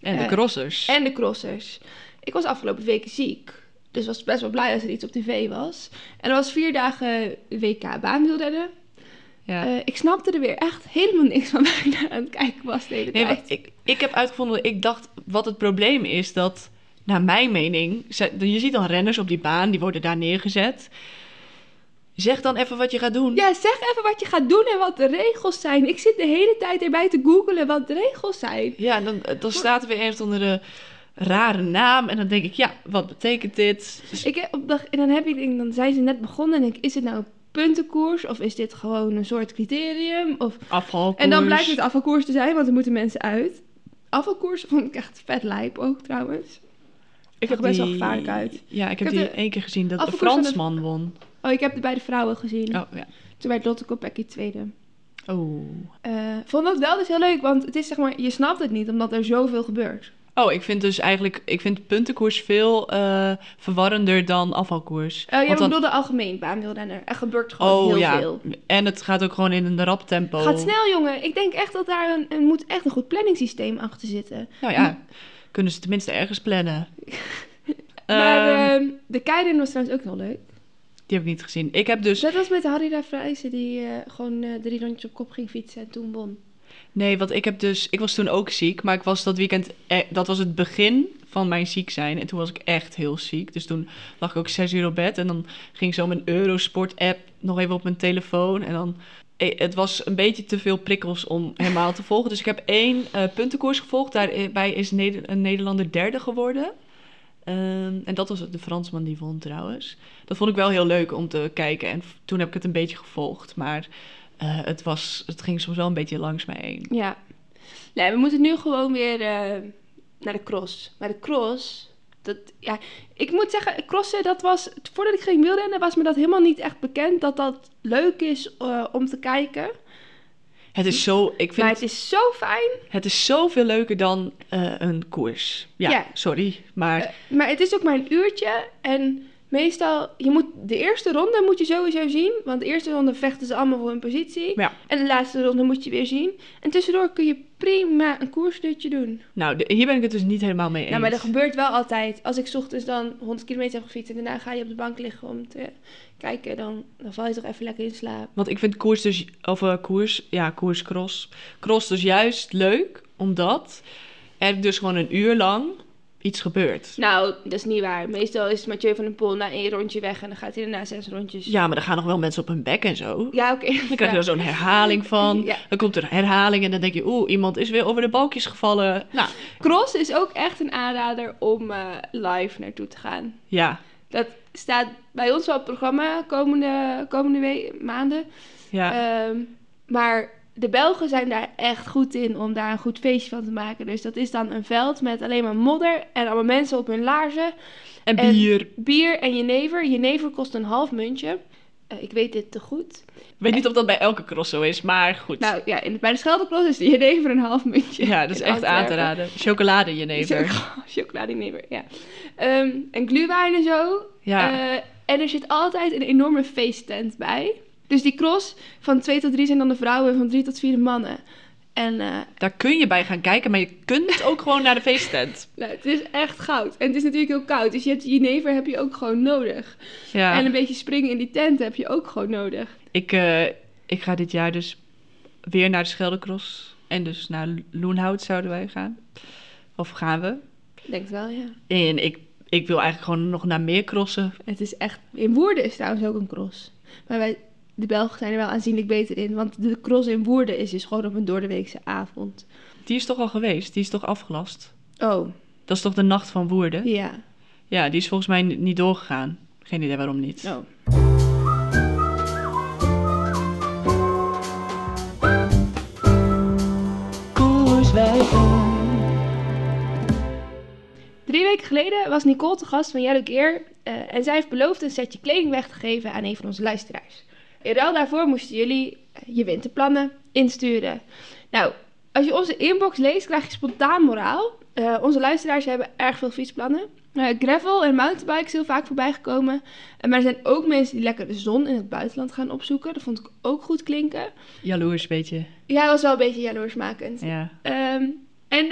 En de Eh, crossers. en de crossers. Ik was afgelopen weken ziek. Dus was best wel blij dat er iets op tv was. En er was vier dagen WK baanwielrennen. ja. Eh, ik snapte er weer echt helemaal niks van waar ik naar aan het kijken was de hele nee, tijd. ik, ik heb uitgevonden, ik dacht wat het probleem is dat, naar mijn mening, je ziet dan renners op die baan, die worden daar neergezet. Zeg dan even wat je gaat doen. Ja, zeg even wat je gaat doen en wat de regels zijn. Ik zit de hele tijd erbij te googelen wat de regels zijn. Ja, dan, dan staat er weer ergens onder een rare naam. En dan denk ik, ja, wat betekent dit? Dus- Ik heb op dag, en dan, heb je, dan zijn ze net begonnen en ik, is het nou een puntenkoers of is dit gewoon een soort criterium? Of, afvalkoers. en dan blijkt het afvalkoers te zijn, want er moeten mensen uit. Afvalkoers vond ik echt vet lijp ook trouwens. Ik zag best wel gevaarlijk uit. Ja, ik heb, Ik heb die de één keer gezien dat de- Fransman won. Oh, ik heb het bij de vrouwen gezien. Oh, ja. Toen werd Lotte Kopecky tweede. Oh. Eh, vond dat wel dus heel leuk, want het is zeg maar, je snapt het niet omdat er zoveel gebeurt. Oh, ik vind dus eigenlijk, ik vind puntenkoers veel eh, verwarrender dan afvalkoers. Oh, ja, Want dan- bedoelde algemeen baanwielrenner. Er gebeurt gewoon oh heel ja, veel. en het gaat ook gewoon in een rap tempo. Gaat snel, jongen. Ik denk echt dat daar een, moet echt een goed planningssysteem achter zitten. Nou ja, kunnen ze tenminste ergens plannen. Maar Ehm, ehm, de keirin was trouwens ook heel leuk. die heb ik niet gezien. Ik heb dus, Dat was met Harry Vrijzen die eh, gewoon eh, drie rondjes op kop ging fietsen en toen won. Nee, want ik heb dus, ik was toen ook ziek, maar ik was dat weekend, eh, dat was het begin van mijn ziek zijn. En toen was ik echt heel ziek. Dus toen lag ik ook zes uur op bed en dan ging zo mijn Eurosport app nog even op mijn telefoon. En dan, eh, het was een beetje te veel prikkels om helemaal te volgen. Dus ik heb één eh, puntenkoers gevolgd. Daarbij is een Nederlander derde geworden. Ehm, en dat was de Fransman die won trouwens. Dat vond ik wel heel leuk om te kijken. En toen heb ik het een beetje gevolgd. Maar eh, het, was, het ging soms wel een beetje langs mij heen. Ja. Nee, we moeten nu gewoon weer eh, naar de cross. Maar de cross, dat, ja, ik moet zeggen, crossen, dat was, voordat ik ging wielrennen, was me dat helemaal niet echt bekend dat dat leuk is eh, om te kijken. Het is zo, ik vind Maar het, is zo fijn. het is zoveel leuker dan een koers. Ja, Ja. sorry. Maar maar het is ook maar een uurtje en meestal, je moet, de eerste ronde moet je sowieso zien, want de eerste ronde vechten ze allemaal voor hun positie. Ja. En de laatste ronde moet je weer zien. En tussendoor kun je prima een koersdutje doen. nou, de- hier ben ik het dus niet helemaal mee eens. Nou, maar dat gebeurt wel altijd. Als ik ochtends dan 100 kilometer heb gefietst en daarna ga je op de bank liggen om te kijken, dan, dan val je toch even lekker in slaap. Want ik vind koers dus, of eh, koers, ja, koers, cross. Cross dus juist leuk, omdat er dus gewoon een uur lang iets gebeurt. Nou, dat is niet waar. Meestal is Mathieu van den Poel na één rondje weg en dan gaat hij daarna zes rondjes. Ja, maar er gaan nog wel mensen op hun bek en zo. Ja, oké. Dan krijg je er zo'n herhaling van. Ja. Dan komt er herhaling en dan denk je, oeh, iemand is weer over de balkjes gevallen. Nou, Cross is ook echt een aanrader om eh, live naartoe te gaan. ja, Dat staat bij ons wel op het programma komende, komende maanden. ja. Ehm, maar de Belgen zijn daar echt goed in om daar een goed feestje van te maken. Dus dat is dan een veld met alleen maar modder en allemaal mensen op hun laarzen. en en- bier. Bier en jenever. Jenever kost een half muntje. Eh, ik weet dit te goed. Ik weet niet of dat bij elke cross zo is, maar goed. Nou ja, in, bij de Scheldeklos is de jenever een half muntje. ja, dat is echt aan te raden. Chocolade jenever. Chocoladenever, ja. Ehm, en glühwein en zo. Ja. Eh, en er zit altijd een enorme feesttent bij. Dus die cross van 2 tot 3 zijn dan de vrouwen en van 3 tot 4 de mannen. En eh, Daar kun je bij gaan kijken, maar je kunt ook gewoon naar de feesttent. nou, het is echt goud. En het is natuurlijk heel koud. Dus je hebt jenever heb je ook gewoon nodig. Ja. En een beetje springen in die tent heb je ook gewoon nodig. Ik, eh, ik ga dit jaar dus weer naar de Scheldecross. En dus naar Loenhout zouden wij gaan. Of gaan we. Ik denk het wel, ja. En ik, ik wil eigenlijk gewoon nog naar meer crossen. Het is echt... In Woerden is trouwens ook een cross. Maar wij, de Belgen zijn er wel aanzienlijk beter in. Want de cross in Woerden is dus gewoon op een doordeweekse avond. Die is toch al geweest? Die is toch afgelast? Oh, Dat is toch de nacht van Woerden? ja. Ja, die is volgens mij ni- niet doorgegaan. Geen idee waarom niet. Oh. Drie weken geleden was Nicole te gast van Yellow Gear eh, en zij heeft beloofd een setje kleding weg te geven aan een van onze luisteraars. In ruil daarvoor moesten jullie eh, je winterplannen insturen. Nou, als je onze inbox leest, krijg je spontaan moraal. Eh, onze luisteraars hebben erg veel fietsplannen. Eh, gravel en mountainbikes heel vaak voorbij gekomen. Maar er zijn ook mensen die lekker de zon in het buitenland gaan opzoeken. Dat vond ik ook goed klinken. Jaloers, beetje. Ja, dat was wel een beetje jaloersmakend. Ja. Ehm, en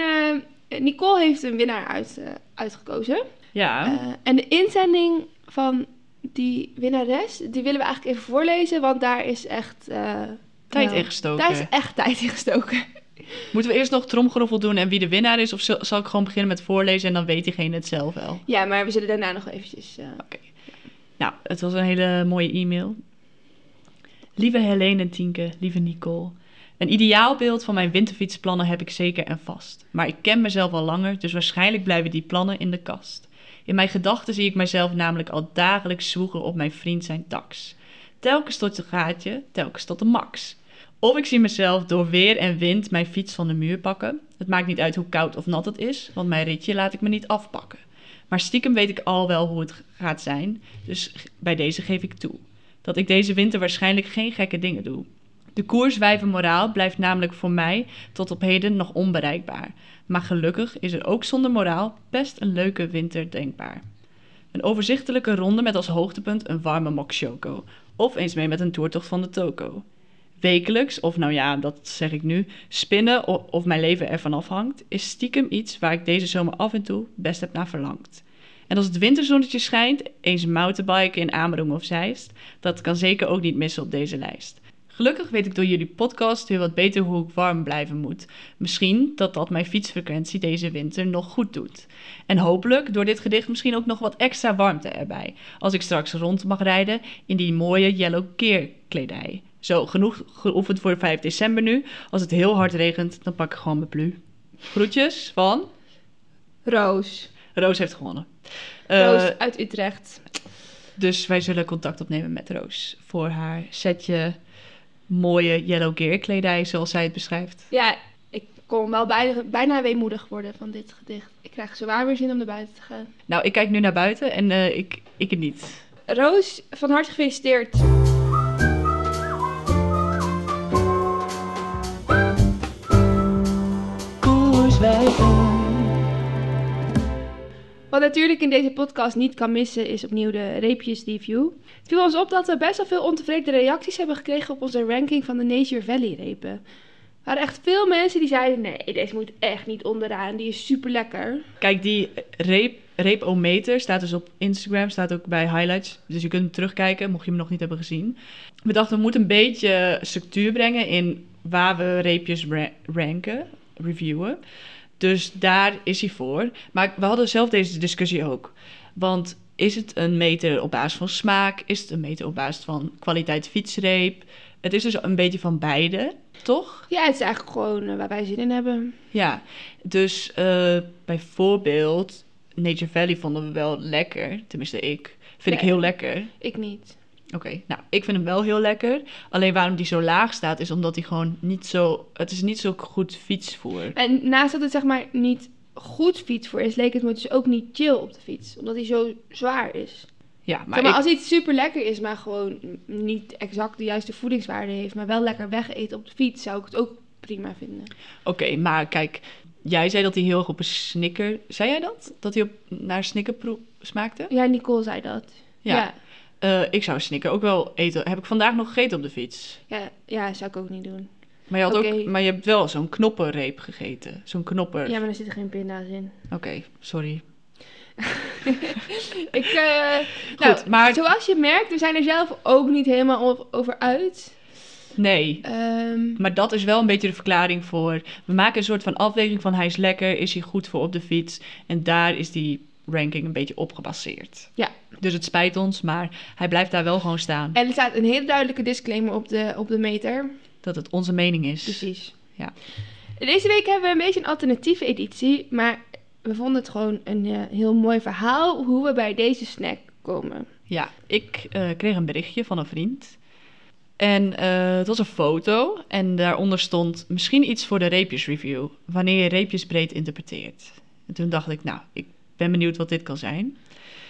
Nicole heeft een winnaar uit, uitgekozen. Ja. En de inzending van die winnares, die willen we eigenlijk even voorlezen, want daar is echt... eh, Tijd nou, ingestoken. Daar is echt tijd in gestoken. Moeten we eerst nog tromgeroffel doen en wie de winnaar is? Of zal, ik gewoon beginnen met voorlezen en dan weet diegene het zelf wel? Ja, maar we zullen daarna nog eventjes... eh, Nou, het was een hele mooie e-mail. Lieve Helene en Tienke, lieve Nicole. Een ideaalbeeld van mijn winterfietsplannen heb ik zeker en vast. Maar ik ken mezelf al langer, dus waarschijnlijk blijven die plannen in de kast. In mijn gedachten zie ik mijzelf namelijk al dagelijks zwoegen op mijn vriend zijn tax. Telkens tot het gaatje, telkens tot de max. Of ik zie mezelf door weer en wind mijn fiets van de muur pakken. Het maakt niet uit hoe koud of nat het is, want mijn ritje laat ik me niet afpakken. Maar stiekem weet ik al wel hoe het gaat zijn, dus bij deze geef ik toe. Dat ik deze winter waarschijnlijk geen gekke dingen doe. De koerswijven moraal blijft namelijk voor mij tot op heden nog onbereikbaar. Maar gelukkig is er ook zonder moraal best een leuke winter denkbaar. Een overzichtelijke ronde met als hoogtepunt een warme mokshoko. Of eens mee met een toertocht van de toko. Wekelijks, of nou ja, dat zeg ik nu, spinnen of mijn leven ervan afhangt, is stiekem iets waar ik deze zomer af en toe best heb naar verlangd. En als het winterzonnetje schijnt, eens mountainbiken in Amerongen of Zeist, dat kan zeker ook niet missen op deze lijst. Gelukkig weet ik door jullie podcast weer wat beter hoe ik warm blijven moet. Misschien dat dat mijn fietsfrequentie deze winter nog goed doet. En hopelijk door dit gedicht misschien ook nog wat extra warmte erbij. Als ik straks rond mag rijden in die mooie yellow keer kledij. Zo, genoeg geoefend voor 5 december nu. Als het heel hard regent, dan pak ik gewoon mijn plu. Groetjes van... Roos. Roos heeft gewonnen. Eh, Roos uit Utrecht. dus wij zullen contact opnemen met Roos voor haar setje mooie yellow gear kledij, zoals zij het beschrijft. Ja, ik kon wel bijna, bijna weemoedig worden van dit gedicht. Ik krijg zwaar weer zin om naar buiten te gaan. Nou, ik kijk nu naar buiten en eh, ik, ik het niet. Roos, van harte gefeliciteerd. Wat natuurlijk in deze podcast niet kan missen is opnieuw de reepjes review. Het viel ons op dat we best wel veel ontevreden reacties hebben gekregen op onze ranking van de Nature Valley repen. Er waren echt veel mensen die zeiden, nee, deze moet echt niet onderaan, die is super lekker. Kijk, die reep, reepometer staat dus op Instagram, staat ook bij highlights. Dus je kunt hem terugkijken, mocht je hem nog niet hebben gezien. We dachten, we moeten een beetje structuur brengen in waar we reepjes ra- ranken, reviewen. Dus daar is hij voor. Maar we hadden zelf deze discussie ook. Want is het een meter op basis van smaak? Is het een meter op basis van kwaliteit fietsreep? Het is dus een beetje van beide, toch? Ja, het is eigenlijk gewoon eh, waar wij zin in hebben. Ja, dus eh, bijvoorbeeld Nature Valley vonden we wel lekker. Tenminste, ik. Vind ik heel lekker. Ik niet. Oké, nou, ik vind hem wel heel lekker. Alleen waarom die zo laag staat, is omdat hij gewoon niet zo... Het is niet zo goed fietsvoer. En naast dat het zeg maar niet goed fietsvoer is, leek het me dus ook niet chill op de fiets. Omdat hij zo zwaar is. Ja, maar, Maar, maar ik- als iets super lekker is, maar gewoon niet exact de juiste voedingswaarde heeft, maar wel lekker wegeten op de fiets, zou ik het ook prima vinden. Oké, maar kijk, jij zei dat hij heel erg op een snicker... Zei jij dat? Dat hij op, naar snickerproe smaakte? Ja, Nicole zei dat. Ja. Ja, Eh, ik zou snicker ook wel eten. Heb ik vandaag nog gegeten op de fiets. ja, ja, zou ik ook niet doen. Maar je, had ook, maar je hebt wel zo'n knoppenreep gegeten. Zo'n knopper. Ja, maar er zitten geen pinda's in. Oké, sorry. Ik, eh, nou, Goed, maar zoals je merkt, we zijn er zelf ook niet helemaal over uit. nee. Ehm, Maar dat is wel een beetje de verklaring voor. We maken een soort van afweging van hij is lekker, is hij goed voor op de fiets. En daar is die ranking een beetje op gebaseerd. Ja. Dus het spijt ons, maar hij blijft daar wel gewoon staan. en er staat een hele duidelijke disclaimer op de, op de meter. Dat het onze mening is. Precies. Ja. Deze week hebben we een beetje een alternatieve editie, maar we vonden het gewoon een eh, heel mooi verhaal hoe we bij deze snack komen. Ja, ik eh, kreeg een berichtje van een vriend. En eh, het was een foto en daaronder stond misschien iets voor de reepjesreview. Wanneer je reepjes breed interpreteert. En toen dacht ik, nou, ik ben benieuwd wat dit kan zijn.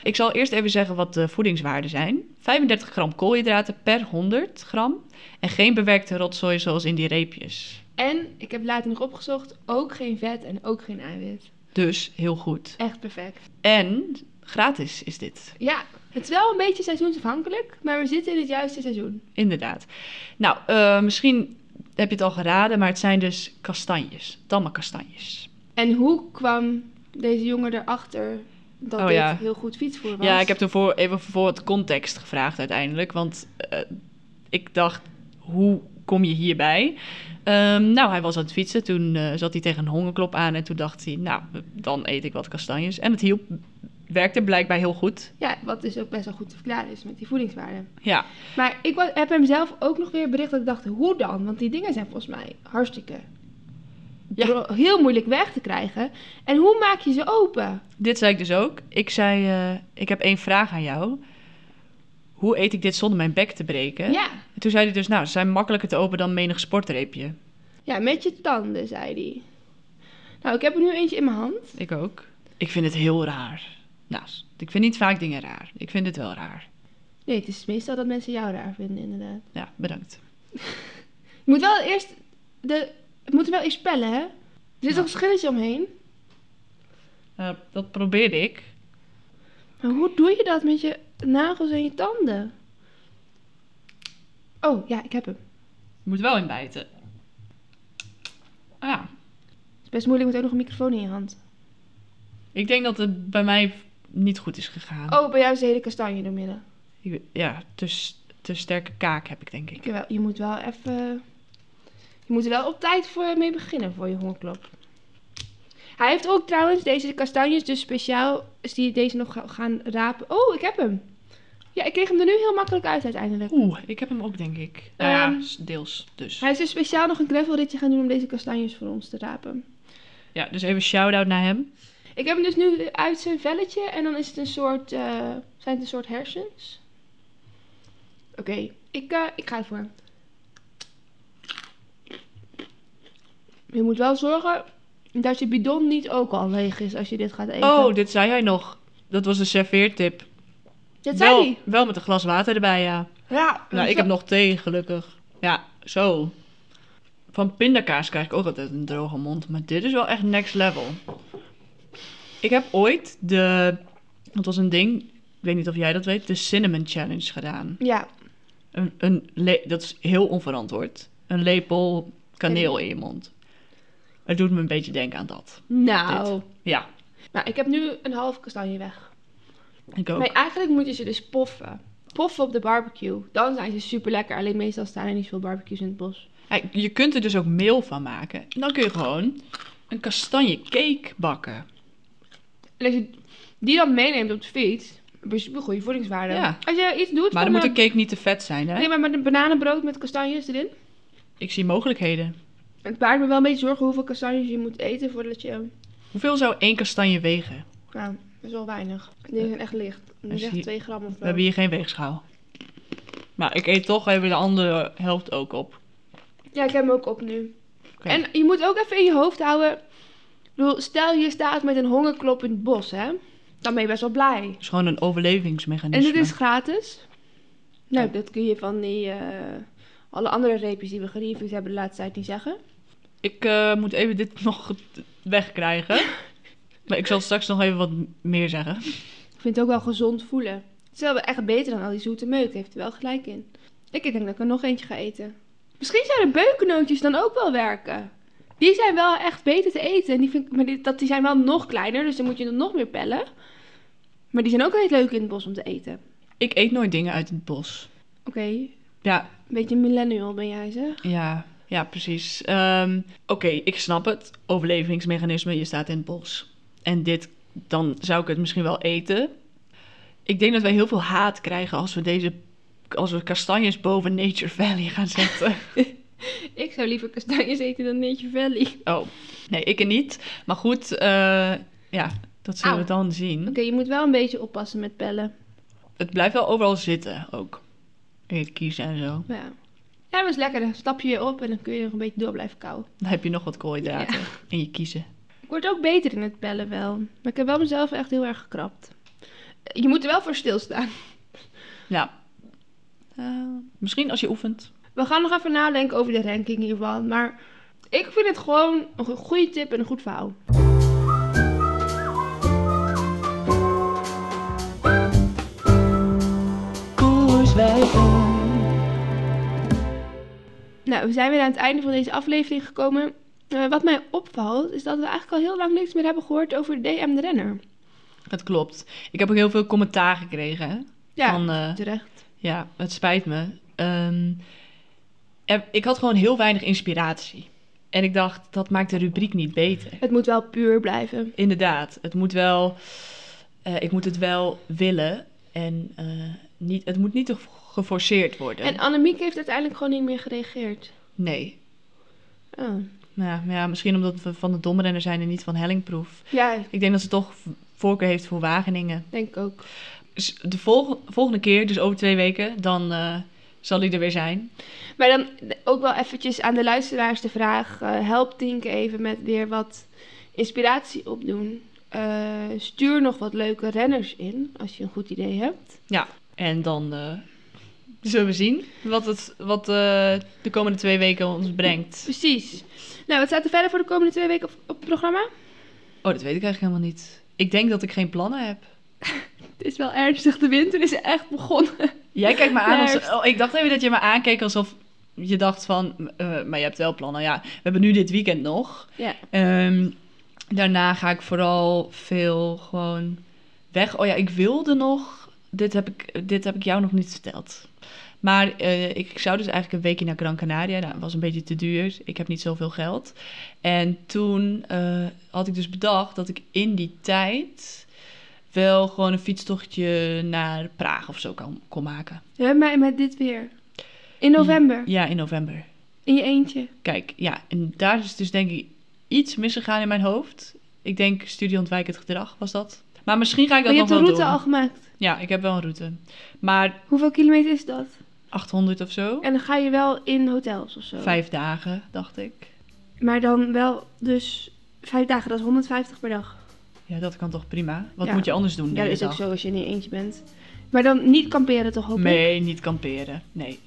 Ik zal eerst even zeggen wat de voedingswaarden zijn. 35 gram koolhydraten per 100 gram. En geen bewerkte rotzooi zoals in die reepjes. En ik heb later nog opgezocht, ook geen vet en ook geen eiwit. Dus heel goed. Echt perfect. En gratis is dit. Ja, het is wel een beetje seizoensafhankelijk, maar we zitten in het juiste seizoen. Inderdaad. Nou, eh, misschien heb je het al geraden, maar het zijn dus kastanjes. Tamme kastanjes. En hoe kwam deze jongen erachter dat Oh, dit ja. heel goed fietsvoer was? Ja, ik heb toen voor, even voor het context gevraagd uiteindelijk. Want eh, ik dacht, hoe kom je hierbij? Ehm, nou, hij was aan het fietsen. Toen eh, zat hij tegen een hongerklop aan. En toen dacht hij, nou, dan eet ik wat kastanjes. En het hielp, werkte blijkbaar heel goed. Ja, wat dus ook best wel goed te verklaren is met die voedingswaarden. Ja, Maar ik heb hem zelf ook nog weer bericht dat ik dacht, hoe dan? Want die dingen zijn volgens mij hartstikke Ja. heel moeilijk weg te krijgen. En hoe maak je ze open? dit zei ik dus ook. Ik zei, eh, ik heb één vraag aan jou. Hoe eet ik dit zonder mijn bek te breken? Ja. En toen zei hij dus, nou, ze zijn makkelijker te open dan menig sportreepje. ja, met je tanden, zei hij. Nou, ik heb er nu eentje in mijn hand. Ik ook. Ik vind het heel raar. Nou, ik vind niet vaak dingen raar. Ik vind het wel raar. Nee, het is meestal dat mensen jou raar vinden, inderdaad. Ja, bedankt. Je moet wel eerst de... Het moet er wel eerst spellen, hè? Er zit Ja. toch een schilletje omheen? Eh, dat probeerde ik. Maar hoe doe je dat met je nagels en je tanden? Oh, ja, ik heb hem. Je moet wel inbijten. Ah ja, Het is best moeilijk met ook nog een microfoon in je hand. ik denk dat het bij mij niet goed is gegaan. Oh, bij jou is de hele kastanje door midden. Ja, te, te sterke kaak heb ik denk ik. Je moet wel even... Je moet er wel op tijd voor mee beginnen voor je hongerklop. Hij heeft ook trouwens deze kastanjes, dus speciaal is die deze nog ga- gaan rapen. Oh, ik heb hem. Ja, ik kreeg hem er nu heel makkelijk uit uiteindelijk. Oeh, ik heb hem ook denk ik. Nou ja, Ehm, deels dus. Hij is dus speciaal nog een gravelritje gaan doen om deze kastanjes voor ons te rapen. Ja, dus even shout-out naar hem. Ik heb hem dus nu uit zijn velletje en dan is het een soort, eh, zijn het een soort hersens. Oké, ik, eh, ik ga ervoor. Je moet wel zorgen dat je bidon niet ook al leeg is als je dit gaat eten. Oh, dit zei hij nog. Dat was een serveertip. dat zei wel, hij. wel met een glas water erbij, ja. Ja, Nou, ik heb nog thee, gelukkig. Ja, zo. Van pindakaas krijg ik ook altijd een droge mond. Maar dit is wel echt next level. Ik heb ooit de... Dat was een ding. Ik weet niet of jij dat weet. De Cinnamon Challenge gedaan. Ja, Een, een dat is heel onverantwoord. Een lepel kaneel in je mond. Het doet me een beetje denken aan dat. nou. Ja, Maar ik heb nu een half kastanje weg. ik ook. Maar eigenlijk moet je ze dus poffen. Poffen op de barbecue. Dan zijn ze super lekker. Alleen meestal staan er niet veel barbecues in het bos. Ja, je kunt er dus ook meel van maken. En dan kun je gewoon een kastanje cake bakken. En als je die dan meeneemt op de fiets, heb je super goede voedingswaarde. Ja. Als je iets doet Maar dan moet de cake niet te vet zijn, hè? Nee, maar met een bananenbrood met kastanjes erin. Ik zie mogelijkheden. Het baart me wel een beetje zorgen hoeveel kastanjes je moet eten voordat je... Hoeveel zou één kastanje wegen? Nou, dat is wel weinig. Die zijn echt licht. Die En is echt zie- 2 gram of We zo. hebben hier geen weegschaal. Maar ik eet toch even de andere helft ook op. Ja, ik heb hem ook op nu. En je moet ook even in je hoofd houden... Ik bedoel, stel je staat met een hongerklop in het bos, hè. Dan ben je best wel blij. Het is gewoon een En overlevingsmechanisme. het is gratis. Nou, Ja. dat kun je van die... eh, alle andere reepjes die we gereviewd hebben de laatste tijd niet zeggen. Ik eh, moet even dit nog wegkrijgen. maar ik zal straks nog even wat meer zeggen. Ik vind het ook wel gezond voelen. Het is wel echt beter dan al die zoete meuk. Heeft er wel gelijk in. Ik denk dat ik er nog eentje ga eten. Misschien zouden beukennootjes dan ook wel werken. Die zijn wel echt beter te eten. En die, vind ik, maar die, dat, die zijn wel nog kleiner, dus dan moet je er nog meer pellen. Maar die zijn ook wel heel leuk in het bos om te eten. Ik eet nooit dingen uit het bos. Oké, een Ja, beetje millennial ben jij zeg. ja, ja precies. Ehm, Oké, ik snap het. Overlevingsmechanisme, je staat in het bos. En dit, dan zou ik het misschien wel eten. Ik denk dat wij heel veel haat krijgen als we deze... Als we kastanjes boven Nature Valley gaan zetten. Ik zou liever kastanjes eten dan Nature Valley. Oh, nee, ik er niet. Maar goed, eh, ja, dat zullen we dan zien. Oké, je moet wel een beetje oppassen met pellen. Het blijft wel overal zitten ook. In het kiezen en zo. Ja. Ja, maar is lekker. Dan stap je weer op en dan kun je nog een beetje door blijven kauwen. Dan heb je nog wat koolhydraten in je kiezen. Ik word ook beter in het pellen wel. Maar ik heb wel mezelf echt heel erg gekrapt. Je moet er wel voor stilstaan. Ja. Eh, misschien als je oefent. We gaan nog even nadenken over de ranking hiervan. Maar ik vind het gewoon een goede tip en een goed verhaal. Nou, we zijn weer aan het einde van deze aflevering gekomen. Eh, wat mij opvalt, is dat we eigenlijk al heel lang niks meer hebben gehoord over DM de Renner. Dat klopt. Ik heb ook heel veel commentaar gekregen. Hè? Ja, Van, eh, terecht. ja, het spijt me. Ehm, er- ik had gewoon heel weinig inspiratie. En ik dacht, dat maakt de rubriek niet beter. Het moet wel puur blijven. Inderdaad, het moet wel... eh, ik moet het wel willen. En niet, het moet niet te geforceerd worden. En Annemiek heeft uiteindelijk gewoon niet meer gereageerd. Nee. Oh. Nou ja, maar ja, misschien omdat we van de domrenner zijn en niet van Hellingproef. Ja, Ik denk dat ze toch voorkeur heeft voor Wageningen. denk ik ook. De volg- volgende keer, dus over twee weken, dan eh, zal hij er weer zijn. Maar dan ook wel eventjes aan de luisteraars de vraag. eh, help Tinke even met weer wat inspiratie opdoen. Eh, stuur nog wat leuke renners in, als je een goed idee hebt. En dan zullen we zien wat, het, wat eh, de komende twee weken ons brengt. Precies. Nou, wat staat er verder voor de komende twee weken op, op het programma? Oh, dat weet ik eigenlijk helemaal niet. Ik denk dat ik geen plannen heb. Het is wel ernstig, de winter is echt begonnen. Jij kijkt me aan als... Oh, ik dacht even dat je me aankeek alsof je dacht van... eh, maar je hebt wel plannen. Ja, we hebben nu dit weekend nog. Ja. Ehm, daarna ga ik vooral veel gewoon weg. Oh ja, ik wilde nog... Dit heb ik, dit heb ik jou nog niet verteld. Maar eh, ik zou dus eigenlijk een weekje naar Gran Canaria. Nou, dat was een beetje te duur. Ik heb niet zoveel geld. En toen eh, had ik dus bedacht dat ik in die tijd... wel gewoon een fietstochtje naar Praag of zo kan, kon maken. Ja, maar met dit weer. In november. Ja, in november. In je eentje. Kijk, ja, en daar is dus denk ik iets misgegaan in mijn hoofd. Ik denk studieontwijkend gedrag was dat. Maar misschien ga ik Maar dat je hebt nog de wel route doen. al gemaakt. Ja, ik heb wel een route. Maar Hoeveel kilometer is dat? 800 of zo. En dan ga je wel in hotels of zo. Vijf dagen, dacht ik. Maar dan wel dus vijf dagen, dat is 150 per dag. Ja, dat kan toch prima. Wat Ja. moet je anders doen? Ja, dat is ook zo als je in je eentje bent. Maar dan niet kamperen toch hoop ik? Nee, niet kamperen. Nee.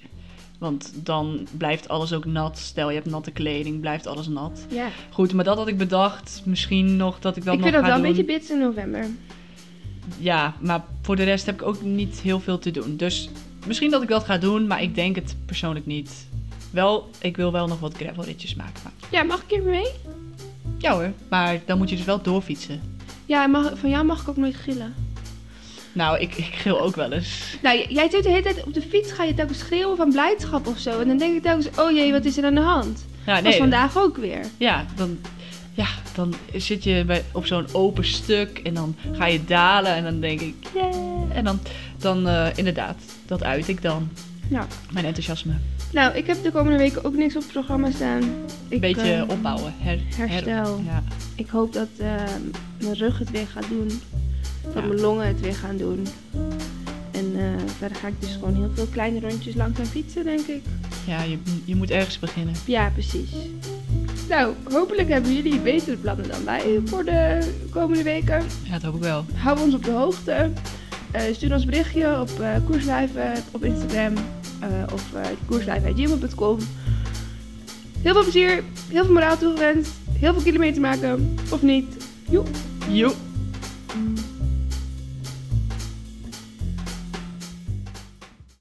Want dan blijft alles ook nat. Stel, je hebt natte kleding, blijft alles nat. Ja. Goed, maar dat had ik bedacht. Misschien nog dat ik dat ik nog vind dat ga wel een doen. beetje bits in november. Ja, maar voor de rest heb ik ook niet heel veel te doen. Dus misschien dat ik dat ga doen, maar ik denk het persoonlijk niet. Wel, ik wil wel nog wat gravelritjes maken. Maar, Ja, mag ik hier mee? ja hoor, maar dan moet je dus wel doorfietsen. Ja, mag, van jou mag ik ook nooit gillen. Nou, ik, ik gil ook wel eens. Nou, jij doet de hele tijd op de fiets, ga je telkens schreeuwen van blijdschap of zo. En dan denk ik telkens, oh jee, wat is er aan de hand? Ja, Dat nee. was vandaag ook weer. Ja, dan, ja, dan zit je bij, op zo'n open stuk en dan ga je dalen en dan denk ik, yeah. En dan, dan eh, inderdaad, dat uit ik dan. Ja. Mijn enthousiasme. Nou, ik heb de komende weken ook niks op het programma staan. Een beetje eh, opbouwen. Her, her- herstel. ja. Ik hoop dat eh, mijn rug het weer gaat doen. Dat Ja. mijn longen het weer gaan doen. En eh, verder ga ik dus gewoon heel veel kleine rondjes langzaam fietsen, denk ik. ja, je, je moet ergens beginnen. Ja, precies. Nou, hopelijk hebben jullie betere plannen dan wij voor de komende weken. Ja, dat hoop ik wel. Hou ons op de hoogte. Eh, stuur ons berichtje op eh koerslijven op Instagram eh, of uh, koerslijven.gmail.com. Heel veel plezier, heel veel moraal toegewenst, heel veel kilometer maken of niet. Joep! Joep.